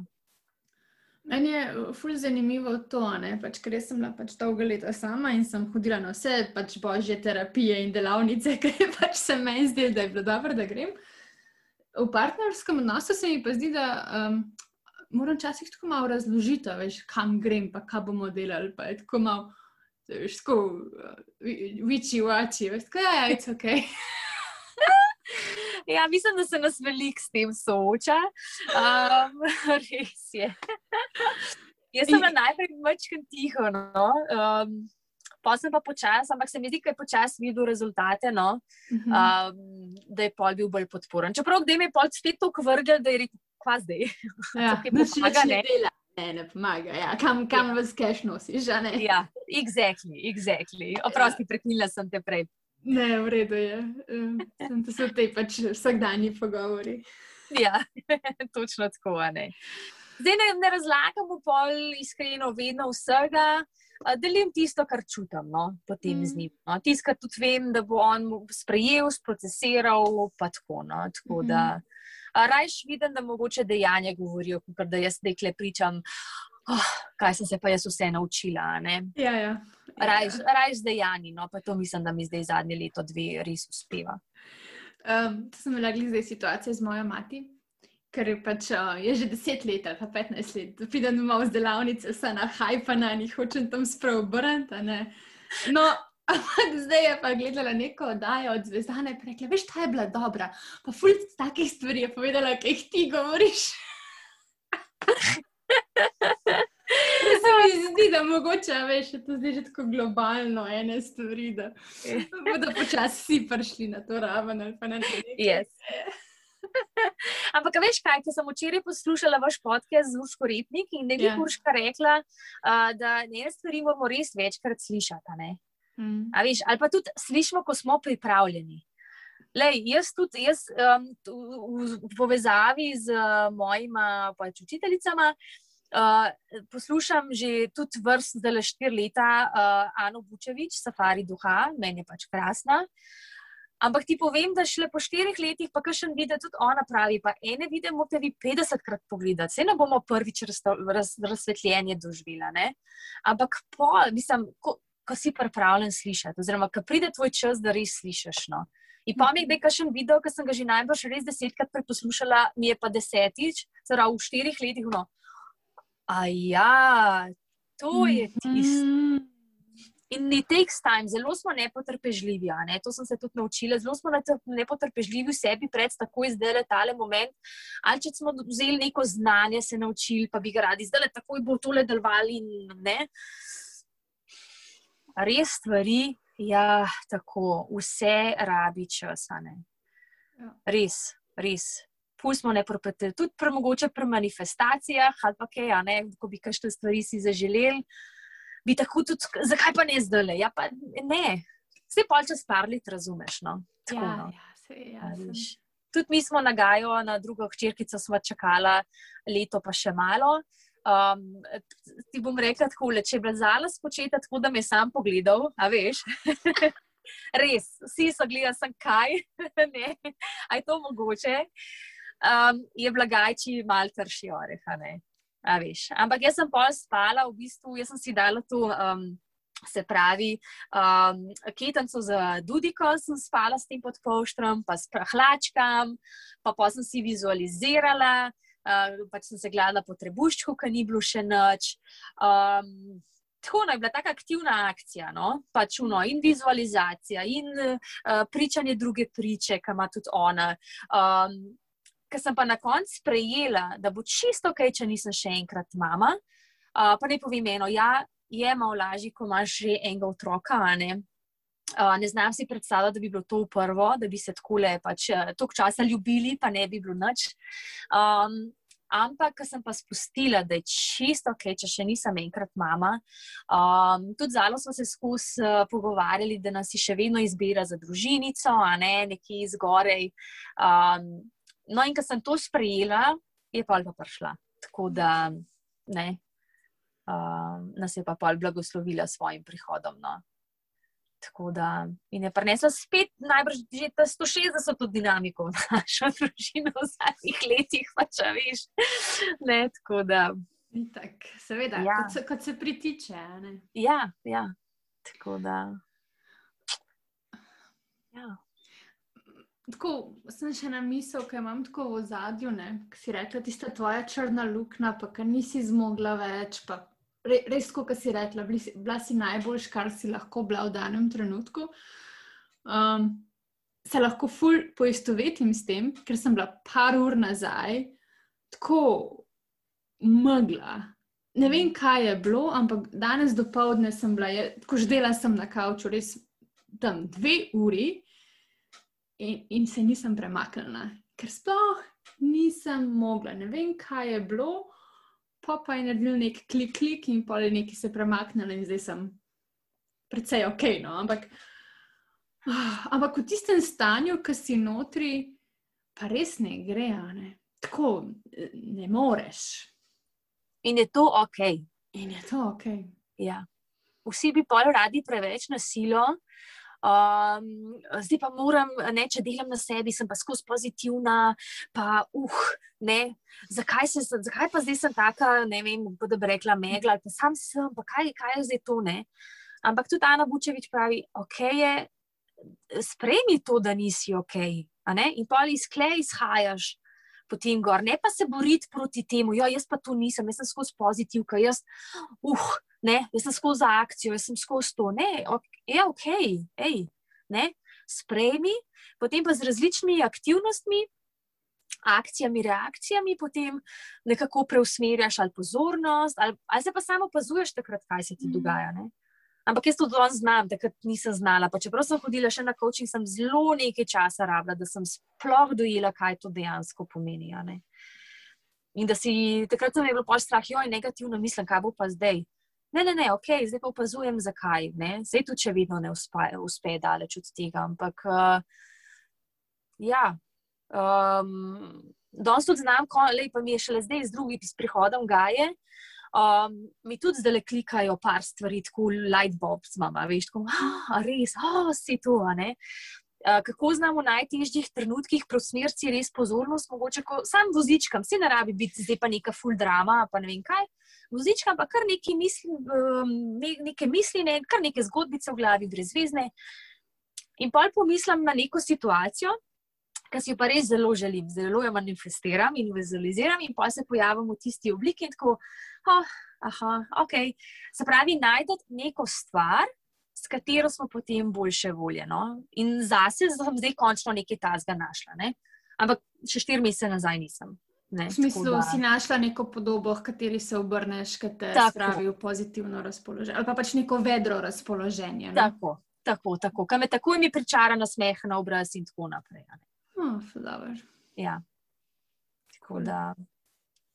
Speaker 1: Meni je ful zanimivo to, pač, ker sem bila pač dolga leta sama in sem hodila na vse pač božje terapije in delavnice, ker pač se meni zdi, da je bilo dobro, da grem v partnerskem odnosu se mi pa zdi, da um, moram včasih tako malo razložiti, veš, kam grem, pa kaj bomo delali. Pa je tako malo, veš, tako viči, vači, veš, kaj ja, je, it's ok.
Speaker 2: Ja, mislim, da se nas veliko s tem sooča. Um, res je. Jaz sem najprej večkrat tiho. No? Um, pa sem pa počasi, ampak se mi zdi, da je počasi videl rezultate, no? um, da je pol bil bolj podporen. Čeprav da mi je pol spet to kvrgel, da je rekel, kva zdaj.
Speaker 1: Ja, ne, ne, ne. Ne, ne pomaga, ja. kam, kam ja. vas keš nosiš.
Speaker 2: Ja, exactly, exactly. Oprosti, ja. prekinila sem te prej.
Speaker 1: Ne, v redu je. Um, to so te pač vsakdanji pogovori.
Speaker 2: Ja, točno tako. Zdaj ne, ne razlagamo pol iskreno vedno vsega delim tisto, kar čutim, no, potem mm. z njim. No. Tisto, kar tudi vem, da bo on sprejel, procesiral, pa tako. No. tako mm. da, rajš vidim, da mogoče dejanja govorijo, kot da jaz nekaj pričam. Oh, kaj sem se pa jaz vse naučila?
Speaker 1: Ja, ja.
Speaker 2: Rajš ja. z dejanji, no pa to mislim, da mi zdaj zadnje leto, dve res uspeva.
Speaker 1: Um, to sem imela zdaj situacijo z mojo mati, ker je pač uh, je že deset let ali pa petnajst let, da pridem domov z delavnice, se na hajpa na njih, hočem tam spreobrniti. No, ampak zdaj je pa gledala neko oddajo od zvezdane in rekla: Veš, ta je bila dobra, pa fulc takih stvari je povedala, ki jih ti govoriš. Zdi, da mogoče veš, to že tako globalno, ene stvari, da bodo počasi vsi prišli na to raven ali pa na nekaj.
Speaker 2: Yes. Ampak, veš kaj, ko sem včeraj poslušala vaš podcast z Urško Repnik in da je yeah. Urška rekla, uh, da ne stvari moramo res večkrat slišati. Mm. Veš, ali pa tudi slišimo, ko smo pripravljeni. Lej, jaz tudi jaz, um, v, v povezavi z uh, mojima pač učiteljicama. Uh, poslušam že tudi vrst, zdaj le štiri leta, uh, Ano Bučevič, Safari Duha, meni je pač krasna. Ampak ti povem, da šele po štirih letih, pa še en video tudi ona pravi, pa ene videe morate vi 50 krat pogledati, se ne bomo prvič raz, raz, razsvetljenje doživela. Ampak po, mislim, ko, ko si pripravljen slišati, oziroma ko pride tvoj čas, da res slišiš. No. In pa mi je nekaj še en video, ki sem ga že najbrž res desetkrat preposlušala, mi je pa desetič, zelo v štirih letih. No. Ja, to je tisto. Mm. In ne takes time, zelo smo nepotrpežljivi. Ne? To sem se tudi naučila. Zelo smo nepotrpežljivi v sebi, pred tako izdelali tale moment. Ali če smo vzeli neko znanje, se naučili, pa bi ga radi zdaj le takoj bo tole delovali. Res stvari, ja, tako, vse rabi čas. Ja. Res, res pustimo ne propeti, tudi pre, mogoče pri manifestacijah ali pa kaj, ne, ko bi kakšne stvari si zaželeli, bi tako tudi, zakaj pa ne zdaj le? Ja, pa ne, vse pa čez par let razumeš. No? Tako, ja, no. ja, se, ja, tudi mi smo na Gaju, na drugo hčerkico smo čakali leto, pa še malo. Um, ti bom rekla, tako, le, če je bila zala spočeta, tako da me je sam pogledal, a veš. Res, vsi so gledali, sem kaj, ne, aj to mogoče um, je blagajči malo trši oreh. Ampak jaz sem pol spala, v bistvu, jaz sem si dala tu. Um, Se pravi, um, ketenco za Dudiko sem spala s tem podpoštrom, pa s prahlačkam, pa pa sem si vizualizirala, uh, pač sem se gledala po trebuščku, ki ni bilo še noč. Um, tako no, je bila tako aktivna akcija, no? pač uno, in vizualizacija, in uh, pričanje druge priče, ki ima tudi ona. Um, ker sem pa na koncu sprejela, da bo čisto ok, če nisem še enkrat mama. Uh, pa ne povem eno, ja, je malo lažje, ko imaš že enega otroka. Ne? Uh, ne znam si predstavljati, da bi bilo to prvo, da bi se tako le pač toliko časa ljubili, pa ne bi bilo nič. Um, ampak, ko sem pa spustila, da je čisto ok, če še nisem enkrat mama. Um, tudi zalo smo se skozi uh, pogovarjali, da nas še vedno izbira za družinico, a ne nekje zgoraj. Um, No, in ko sem to sprejela, je pa pa prišla. Tako da ne, uh, nas je pa pa blagoslovila s svojim prihodom. No. Tako da in je prinesla spet najbrž že ta 160 dinamiko v našo družino v zadnjih letih, pa če veš. Ne, tako da.
Speaker 1: Tak, seveda, ja. kot, se, kot se pritiče.
Speaker 2: Ja, ja, tako da. Ja.
Speaker 1: Tako sem še na misel, ki imam tako v zadju, ki si rekla, tista tvoja črna luknja, pa kar nisi zmogla več. Re, res, kot si rekla, bila si, bila si najboljš, kar si lahko bila v danem trenutku. Um, se lahko ful poistovetim s tem, ker sem bila par ur nazaj tako mogla. Ne vem, kaj je bilo, ampak danes do povdne sem bila, tako ždela sem na kavču, res tam dve uri in, in se nisem premaknila, ker sploh nisem mogla. Ne vem, kaj je bilo, pa pa je naredil nek klik, klik in pa je nekaj se premaknila in zdaj sem precej ok. No? Ampak, ah, ampak v tistem stanju, ki si notri, pa res ne gre, ne? tako ne moreš.
Speaker 2: In je to ok.
Speaker 1: In je to ok.
Speaker 2: Ja. Vsi bi pa radi preveč nasilo, Um, zdaj pa moram, ne, če delam na sebi, sem pa skozi pozitivna. Pa, uh, ne, zakaj, se, zakaj pa zdaj sem taka, ne vem, da bi rekla, megla ali pa sam sem, pa kaj, kaj je zdaj to? Ne? Ampak tudi Ana Bučevič pravi, ok, je, sprejmi to, da nisi ok. In pa ali izklej izhajaš potem gor, ne pa se boriti proti temu, jo, jaz pa to nisem, jaz sem skozi pozitivka, jaz, uh, ne, jaz sem skozi akcijo, jaz sem skozi to. Ne, je ok, ej, ne, sprejmi, potem pa z različnimi aktivnostmi. Akcijami, reakcijami, potem nekako preusmerjaš ali pozornost, ali, ali se pa samo opazuješ, takrat, kaj se ti mm. dogaja. Ne? Ampak jaz to danes znam, takrat nisem znala. Pa čeprav sem hodila še na coaching, sem zelo nekaj časa rabila, da sem sploh dojela, kaj to dejansko pomeni. In da si takrat sem imela pač strah, joj, negativno mislim, kaj bo pa zdaj. Ne, ne, ne, ok, zdaj pa opazujem, zakaj. Ne? Zdaj tudi, če vedno ne uspe, uspe daleč od tega. Ampak uh, ja. Um, Danes tudi znam, da mi je šele zdaj z drugim prihodom gaje. Um, mi tudi zdaj le klikajo par stvari, tako light bulbs, mama, veš, tako, ah, res, oh, si to, ne. Uh, kako znamo v najtežjih trenutkih prosmerci res pozornost, mogoče ko sam vozičkam, se ne rabi biti zdaj pa neka full drama, pa ne vem kaj. Vozičkam pa kar neki misli, ne, neke misli, ne, kar neke zgodbice v glavi, brezvezne. In pa pomislim na neko situacijo, ki si jo pa res zelo želim, zelo jo manifestiram in vizualiziram, in pa se pojavim v tisti obliki in tako, oh, aha, ok. Se pravi, najdete neko stvar, s katero smo potem boljše volje. No? In zase sem zdaj končno nekaj tazga našla. Ne? Ampak še štiri mesece nazaj nisem.
Speaker 1: Ne, v smislu, da si našla neko podobo, v kateri se obrneš, ki te spravi v pozitivno razpoloženje, ali pa pač neko vedro razpoloženje.
Speaker 2: No? Tako, tako, tako. Kaj me takoj mi pričara na smeh na obraz in tako naprej.
Speaker 1: Oh,
Speaker 2: ja. Tako da.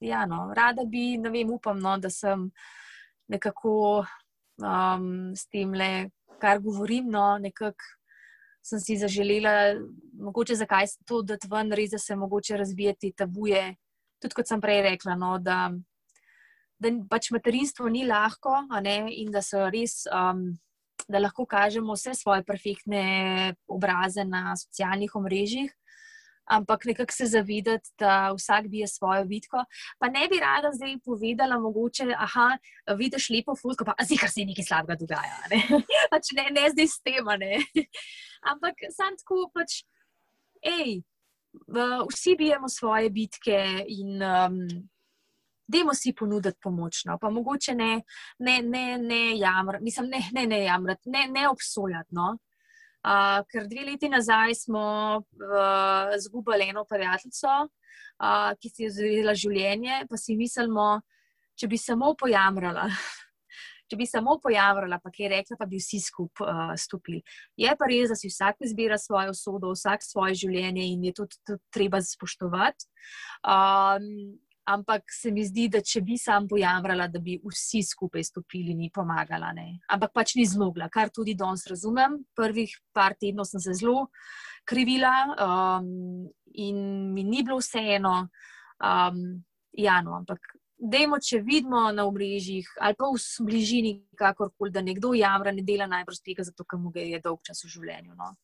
Speaker 2: Ja, no, rada bi, ne vem, upam, no, da sem nekako um, s tem, le, kar govorim. No, nekako sem si zaželela, mogoče zakaj to da ven, res da se mogoče razvijati tabuje. Tudi kot sem prej rekla, no, da, da pač materinstvo ni lahko ne, in da so res. Um, Da lahko kažemo vse svoje perfektne obraze na socialnih omrežjih, ampak nekako se zavedati, da vsak bi je svojo vidko. Pa ne bi rada zdaj povedala, mogoče, da vidiš lepo fotko, pa kar se nekaj slabega dogaja. Ne, pač ne, ne zdaj s tem. Ampak sem tako, pač, hej, vsi bijemo svoje bitke in. Um, Dajmo si ponuditi pomoč, no? pa mogoče ne, ne, ne, ne jamrati, mislim, ne, ne, ne jamrati, ne, ne obsojati. No? Uh, ker dve leti nazaj smo uh, eno prijateljico, uh, ki si je zvedela življenje, pa si mislimo, če bi samo pojamrala. Če bi samo pojavila, pa kaj rekla, pa bi vsi skupaj uh, stopili. Je pa res, da si vsak izbira svojo usodo, vsak svoje življenje in je to tudi treba spoštovati. Um, Ampak se mi zdi, da če bi sam pojamrala, da bi vsi skupaj stopili, ni pomagala. Ne? Ampak pač ni zmogla, kar tudi danes razumem. Prvih par tednov sem se zelo krivila um, in mi ni bilo vseeno. Um, ja, no, ampak dajmo, če vidimo na omrežjih ali pa v bližini, kakorkoli, da nekdo jamra, ne dela najbrž tega, zato ker mu je dolg čas v življenju. No.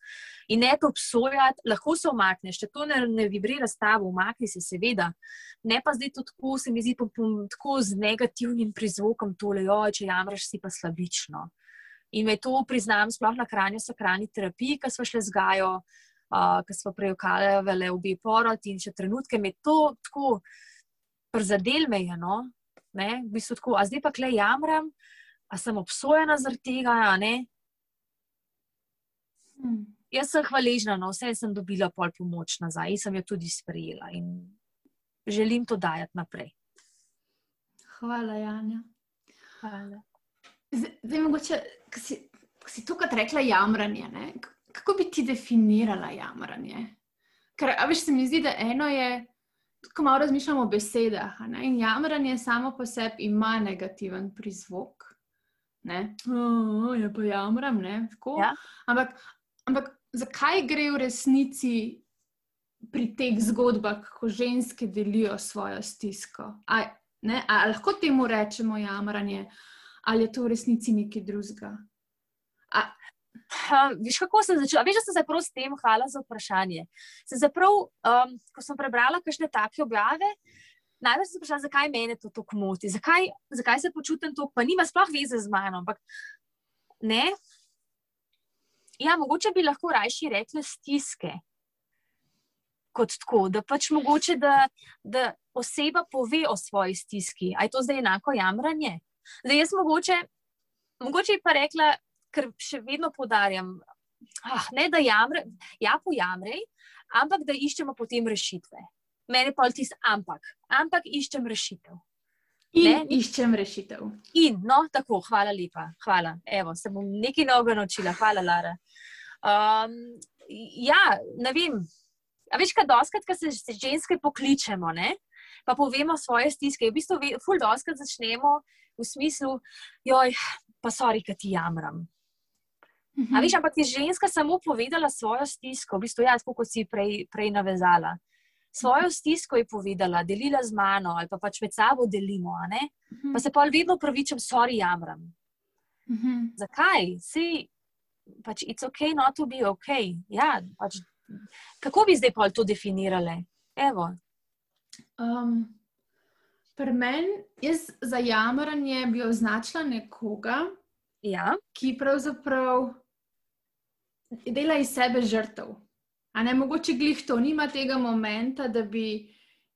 Speaker 2: In ne to obsojati, lahko se omakneš, če to ne, ne vibrira s tabo, omakni se, seveda. Ne pa zdaj to tako, se mi zdi, pom, pom, tako z negativnim prizvokom, tole, oj, če jamraš, si pa slabično. In me to priznam, sploh na hranju sakrani terapiji, ki smo šli z Gajo, uh, ki smo prejokali vele obi porod in še trenutke me to tako prizadel me je. No? Ne, v bistvu tako, a zdaj pa klej jamram, a sem obsojena zaradi tega. Hmm. Jaz sem hvaležna, no, vse sem dobila pol pomoč nazaj in sem jo tudi sprejela in želim to dajati naprej.
Speaker 1: Hvala, Janja.
Speaker 2: Hvala.
Speaker 1: Zdaj, mogoče, ko si, si tukaj rekla jamranje, ne? kako bi ti definirala jamranje? Ker, a veš, se mi zdi, da eno je ko malo razmišljamo o besedah. In jamranje samo po sebi ima negativen prizvok. Ne? Oh, je pa jamram, ne? Ja. Ampak, ampak zakaj gre v resnici pri teh zgodbah, ko ženske delijo svojo stisko? A, ne? A lahko temu rečemo jamranje, ali je to v resnici nekaj drugega?
Speaker 2: Uh, veš, kako sem začela? Veš, da sem se prav s tem, hvala za vprašanje. Se zaprav, um, ko sem prebrala kakšne take objave, najprej sem vprašala, zakaj mene to tako moti, zakaj, zakaj se počutim tako, pa nima sploh veze z mano. Ampak ne. Ja, mogoče bi lahko rajši rekli stiske. Kot tako, da pač mogoče, da, da oseba pove o svoji stiski. Ali je to zdaj enako jamranje? Zdaj, jaz mogoče, mogoče pa rekla, ker še vedno podarjam, ah, ne da jamre, ja, pojamrej, ampak da iščemo potem rešitve. Mene pa je tisto, ampak, ampak iščem rešitev.
Speaker 1: In ne? iščem rešitev.
Speaker 2: In, no, tako, hvala lepa, hvala. Evo, se bom nekaj novega naučila, hvala, Lara. Um, ja, ne vem. A veš, kaj doskrat, ko se, se ženske pokličemo, ne? pa povemo svoje stiske. V bistvu, ful doskrat začnemo v smislu, joj, pa sorry, kaj ti jamram. Mhm. A veš, ampak je ženska samo povedala svojo stisko, v bistvu, ja, kot si prej, prej navezala svojo stisko je povedala, delila z mano ali pa pač med sabo delimo, uh -huh. pa se pa vedno pravičem, sorry, jamram. Mhm. -huh. Zakaj? Si pač it's ok, not to be ok. Ja, pač, kako bi zdaj pa to definirali?
Speaker 1: Um, Pri meni je za jamranje bi označila nekoga,
Speaker 2: ja.
Speaker 1: ki pravzaprav dela iz sebe žrtev. A ne mogoče glih to, nima tega momenta, da bi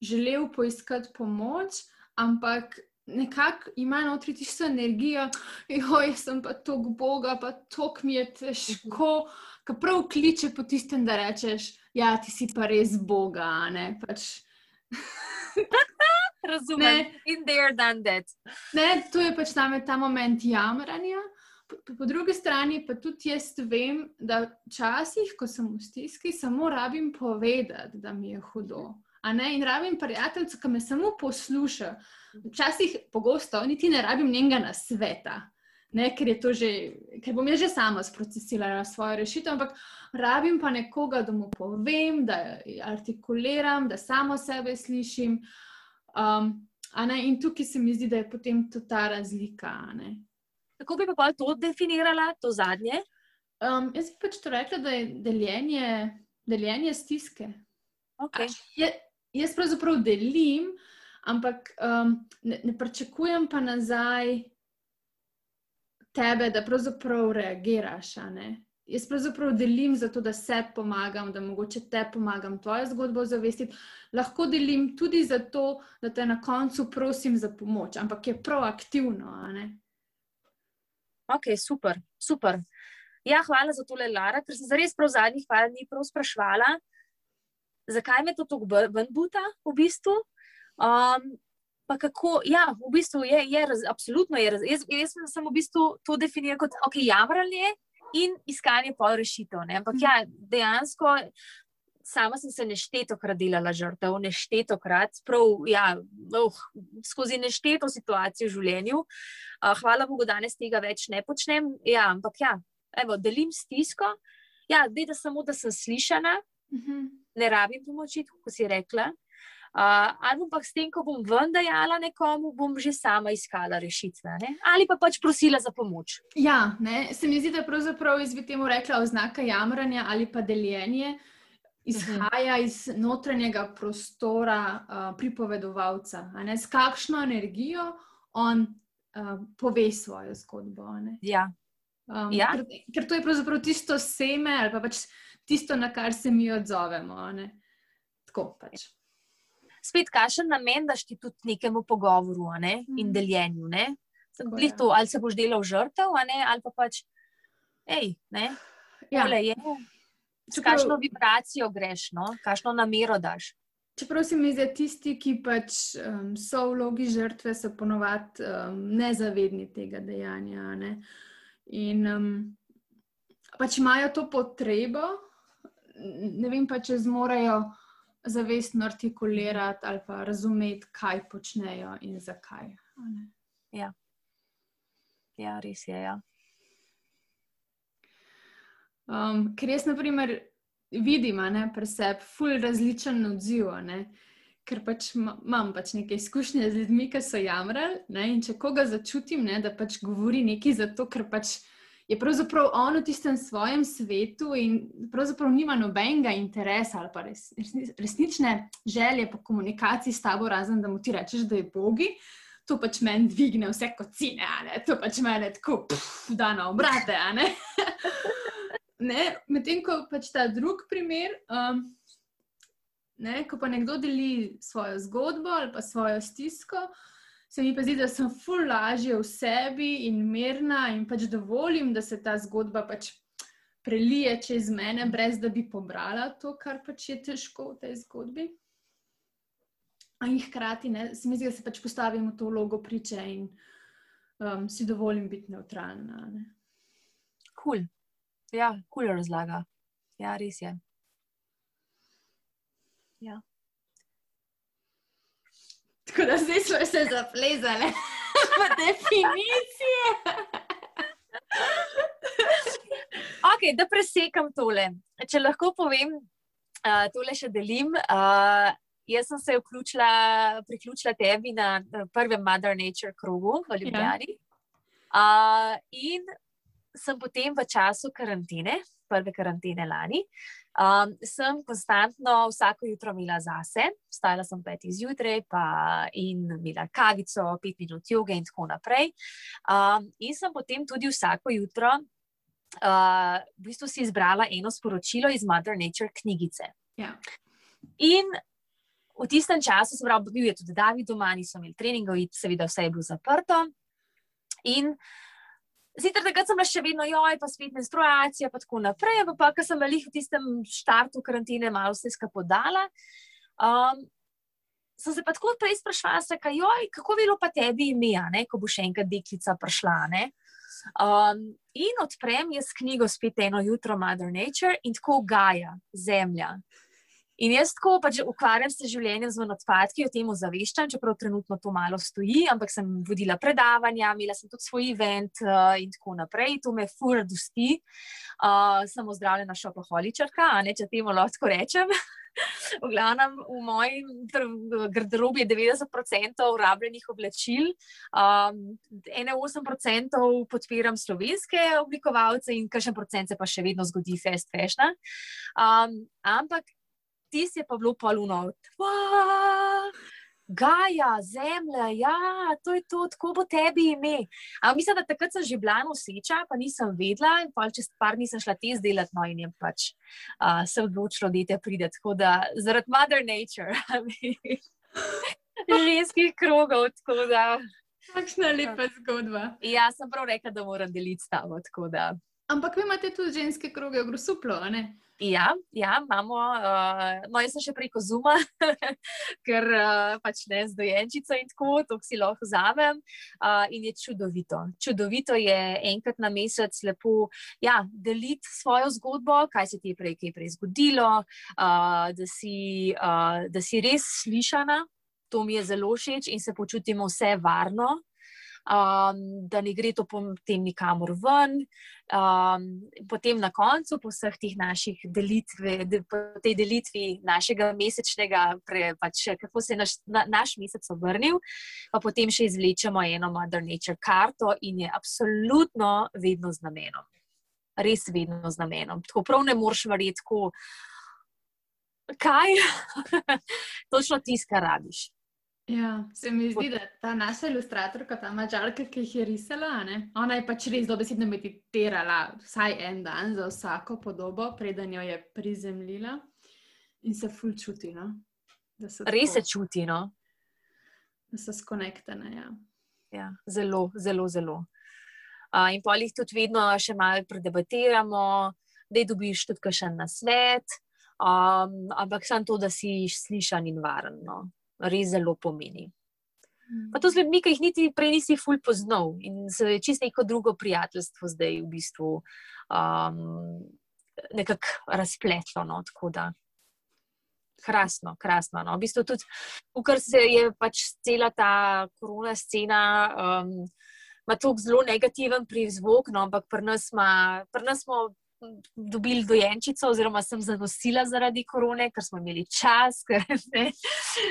Speaker 1: želel poiskati pomoč, ampak nekako ima notri tisto energijo, joj, sem pa tok Boga, pa tok mi je težko, ki prav kliče po tistem, da rečeš, ja, ti si pa res Boga, ne pač.
Speaker 2: Razumem, in there, done that.
Speaker 1: Ne, to je pač tam ta moment jamranja. Po, drugi strani pa tudi jaz vem, da včasih, ko sem v stiski, samo rabim povedati, da mi je hudo. In rabim prijateljico, ki me samo posluša. Včasih, pogosto, niti ne rabim njenega na sveta, ne, ker, že, ker bom jaz že sama sprocesirala svojo rešitev, ampak rabim pa nekoga, da mu povem, da artikuliram, da samo sebe slišim. Um, in tukaj se mi zdi, da je potem ta razlika.
Speaker 2: Kako bi pa to definirala, to zadnje?
Speaker 1: Um, jaz bi pač to rekla, da je deljenje, deljenje stiske.
Speaker 2: Okay.
Speaker 1: Je, jaz pravzaprav delim, ampak um, ne, ne pričakujem pa nazaj tebe, da pravzaprav reagiraš. Jaz pravzaprav delim zato, da se pomagam, da mogoče te pomagam, tvojo zgodbo zavestiti. Lahko delim tudi zato, da te na koncu prosim za pomoč, ampak je proaktivno.
Speaker 2: Ok, super, super. Ja, hvala za tole, Lara, ker sem zares prav zadnjih par dni prav sprašvala, zakaj me to tako ven buta v bistvu. Um, pa kako, ja, v bistvu je, je raz, absolutno je. Raz, jaz, jaz sem v bistvu to definiral kot, ok, javranje in iskanje pol rešitev. Ne? Ampak ja, dejansko sama sem se neštetokrat delala žrtev, neštetokrat, prav ja, oh, skozi nešteto situacijo v življenju. Uh, hvala Bogu, danes tega več ne počnem. Ja, ampak ja, evo, delim stisko. Ja, da samo, da sem slišana, uh mhm. -huh. ne rabim pomoči, kot si rekla. Uh, ali pa s tem, ko bom ven dajala nekomu, bom že sama iskala rešitve. Ne? Ali pa pač prosila za pomoč.
Speaker 1: Ja, ne? se mi zdi, da pravzaprav izbi temu rekla oznaka jamranja ali pa deljenje izhaja iz notranjega prostora uh, pripovedovalca, s kakšno energijo on uh, pove svojo zgodbo.
Speaker 2: Ja.
Speaker 1: Um, ja. Ker, ker to je pravzaprav tisto seme ali pa pač tisto, na kar se mi odzovemo. Tako pač.
Speaker 2: Spet, kakšen namen daš ti tudi nekemu pogovoru ne? mm. in deljenju? To, ali se boš delal žrtev, ali pa pač, hej, ne. Ja. Ole, je, Čeprav, kakšno vibracijo greš, no? kakšno namero daš.
Speaker 1: Čeprav se mi zdi, da tisti, ki pač um, so v vlogi žrtve, so ponovadi um, nezavedni tega dejanja. Ne? In um, pač imajo to potrebo, ne vem pa, če zmorejo zavestno artikulirati ali pa razumeti, kaj počnejo in zakaj.
Speaker 2: Ja. ja, res je. Ja.
Speaker 1: Um, ker jaz, na primer, vidim, da pri sebi ful različen odziv. Ker pač imam pač nekaj izkušnje z ljudmi, ki so jamrali. Ne? In če koga začutim, ne, da pač govori nekaj zato, ker pač je pravzaprav on v tistem svojem svetu in pravzaprav nima nobenega interesa ali pa res, resnične želje po komunikaciji s tabo, razen da mu ti rečeš, da je bogi. to pač meni dvigne vse kot cine, to pač meni tako, da na obrate. Medtem ko pač ta drug primer, um, ne, ko pa nekdo deli svojo zgodbo ali pa svojo stisko, se mi pa zdi, da sem ful lažje v sebi in mirna in pač dovolim, da se ta zgodba pač prelije čez mene, brez da bi pobrala to, kar pač je težko v tej zgodbi. In hkrati ne, se mi zdi, da se pač postavim v to vlogo priče in um, si dovolim biti neutralna.
Speaker 2: Kul. Cool. Ja, kul cool razlaga. Ja, res je. Ja.
Speaker 1: Tako da zdaj smo se zaplezali v definicije.
Speaker 2: okay, da presekam tole. Če lahko povem, uh, tole še delim. Uh, jaz sem se vključila, priključila tebi na prvem Mother Nature krogu v Ljubljani. Ja. Uh, in sem potem v času karantene, prve karantene lani, um, sem konstantno vsako jutro imela zase, vstajala sem pet izjutraj in imela kavico, pet minut joge in tako naprej. Um, in sem potem tudi vsako jutro uh, v bistvu si izbrala eno sporočilo iz Mother Nature knjigice.
Speaker 1: Ja.
Speaker 2: In v tistem času, se pravi, bil je tudi David doma, niso imeli treningov, seveda vse je bilo zaprto. In Sicer takrat sem bila še vedno, joj, pa spet menstruacija, pa tako naprej, pa pa, sem bila v tistem štartu karantene, malo se skapodala. Um, sem se pa tako prej sprašvala, kako bilo pa tebi ime, ko bo še enkrat deklica prišla. Ne? Um, in odprem jaz knjigo spet eno jutro, Mother Nature, in tako Gaja, Zemlja. In jaz tako pač ukvarjam se življenjem z odpadki, o tem ozaveščam, čeprav trenutno to malo stoji, ampak sem vodila predavanja, imela sem tudi svoj event uh, in tako naprej. To me fura dosti. Uh, sem ozdravljena šopoholičarka, a ne če temu lahko rečem. v glavnem, v moji garderobi je 90% rabljenih oblačil, um, 81% podpiram slovenske oblikovalce in kakšen procent se pa še vedno zgodi fest fashion. Um, ampak tisti je pa bilo paluno. Gaja, zemlja, ja, to je to, tako bo tebi ime. Ampak mislim, da takrat sem že bila noseča, pa nisem vedela, in pa čez par nisem šla te zdelati, no in je pač uh, se odločilo, da te pride. Tako da zaradi Mother Nature, ženskih krogov.
Speaker 1: Kakšna lepa zgodba.
Speaker 2: Ja, sem prav rekla, da moram deliti s tabo.
Speaker 1: Ampak vi imate tudi ženske kroge v Grusuplu, ne?
Speaker 2: Ja, ja, imamo. Uh, no, jaz sem še preko Zuma, ker uh, pač ne z dojenčico in tako, to si lahko vzamem. Uh, in je čudovito. Čudovito je enkrat na mesec lepo ja, deliti svojo zgodbo, kaj se ti je prej, prej zgodilo, uh, da, si, uh, da si res slišana. To mi je zelo všeč in se počutimo vse varno um, da ne gre to potem nikamor ven. Um, potem na koncu, po vseh teh naših delitvah, tej delitvi našega mesečnega, pre, pač, kako se je naš, na, naš mesec obrnil, pa potem še izvlečemo eno Mother Nature karto in je absolutno vedno z namenom. Res vedno z namenom. Tako prav ne moreš verjeti, kaj točno tiskar rabiš.
Speaker 1: Ja, se mi zdi, da ta naša ilustratorka, ta mačarka, ki jih je risala, ne? ona je pač res dobesedno meditirala vsaj en dan za vsako podobo, preden jo je prizemljila in se ful čuti. No?
Speaker 2: Res se čuti. No?
Speaker 1: Da so skonektane. Ja.
Speaker 2: Ja, zelo, zelo, zelo. Uh, in pa jih tudi vedno še malo predebatiramo, da je dobiš tudi še na svet, um, ampak samo to, da si slišan in varen. No? Res zelo pomeni. Pa to z ljudmi, ki jih niti prej nisi ful poznal in se je čisto neko drugo prijateljstvo zdaj v bistvu um, nekako razpletlo. No, tako da. Krasno, krasno. No. V bistvu tudi, ker se je pač cela ta korona scena, um, ima tako zelo negativen prizvok, no, ampak pri nas, ma, pri nas smo dobili dojenčico, oziroma sem zanosila zaradi korone, ker smo imeli čas, ker ne,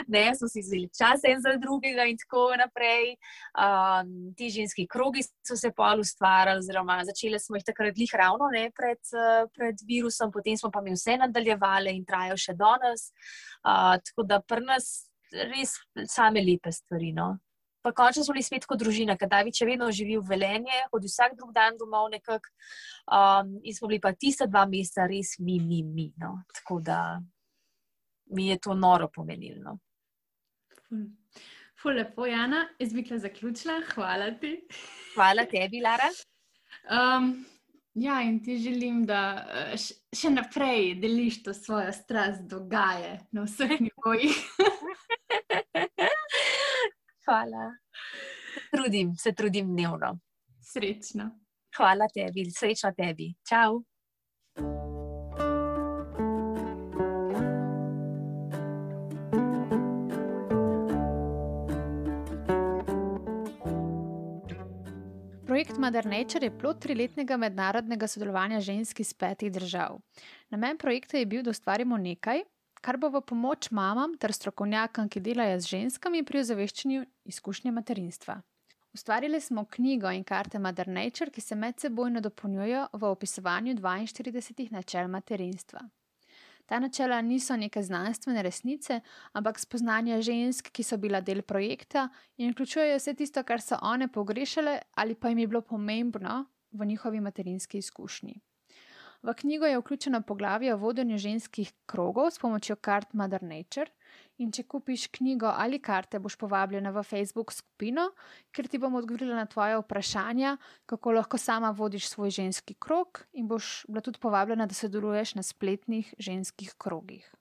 Speaker 2: ne smo si vzeli čas en za drugega in tako naprej. Um, ti ženski krogi so se pol ustvarjali, oziroma začele smo jih takrat lih ravno ne, pred, pred virusom, potem smo pa mi vse nadaljevali in trajajo še danes. Uh, tako da pri nas res same lepe stvari. No? Pa končno smo bili spet kot družina, ker David še vedno živi v Velenje, hodi vsak drug dan domov nekako. Um, in smo bili pa tiste dva meseca res mi, mi, mi. No. Tako da mi je to noro pomenilno.
Speaker 1: Ful lepo, Jana, jaz bi kle zaključila. Hvala ti.
Speaker 2: Hvala tebi, Lara.
Speaker 1: Um, ja, in ti želim, da še naprej deliš to svojo strast dogaje na vseh nivojih.
Speaker 2: Hvala. Trudim, se trudim dnevno.
Speaker 1: Srečno.
Speaker 2: Hvala tebi, srečno tebi. Čau.
Speaker 1: Projekt Mother Nature je plod triletnega mednarodnega sodelovanja žensk iz petih držav. Namen projekta je bil, da ustvarimo nekaj, kar bo v pomoč mamam ter strokovnjakom, ki delajo z ženskami pri ozaveščanju izkušnje materinstva. Ustvarili smo knjigo in karte Mother Nature, ki se medsebojno dopolnjujejo v opisovanju 42 načel materinstva. Ta načela niso neke znanstvene resnice, ampak spoznanja žensk, ki so bila del projekta in vključujejo vse tisto, kar so one pogrešale ali pa jim je bilo pomembno v njihovi materinski izkušnji. V knjigo je vključeno poglavje o vodenju ženskih krogov s pomočjo kart Mother Nature. In če kupiš knjigo ali karte, boš povabljena v Facebook skupino, ker ti bom odgovorila na tvoje vprašanja, kako lahko sama vodiš svoj ženski krog, in boš bila tudi povabljena, da sodeluješ na spletnih ženskih krogih.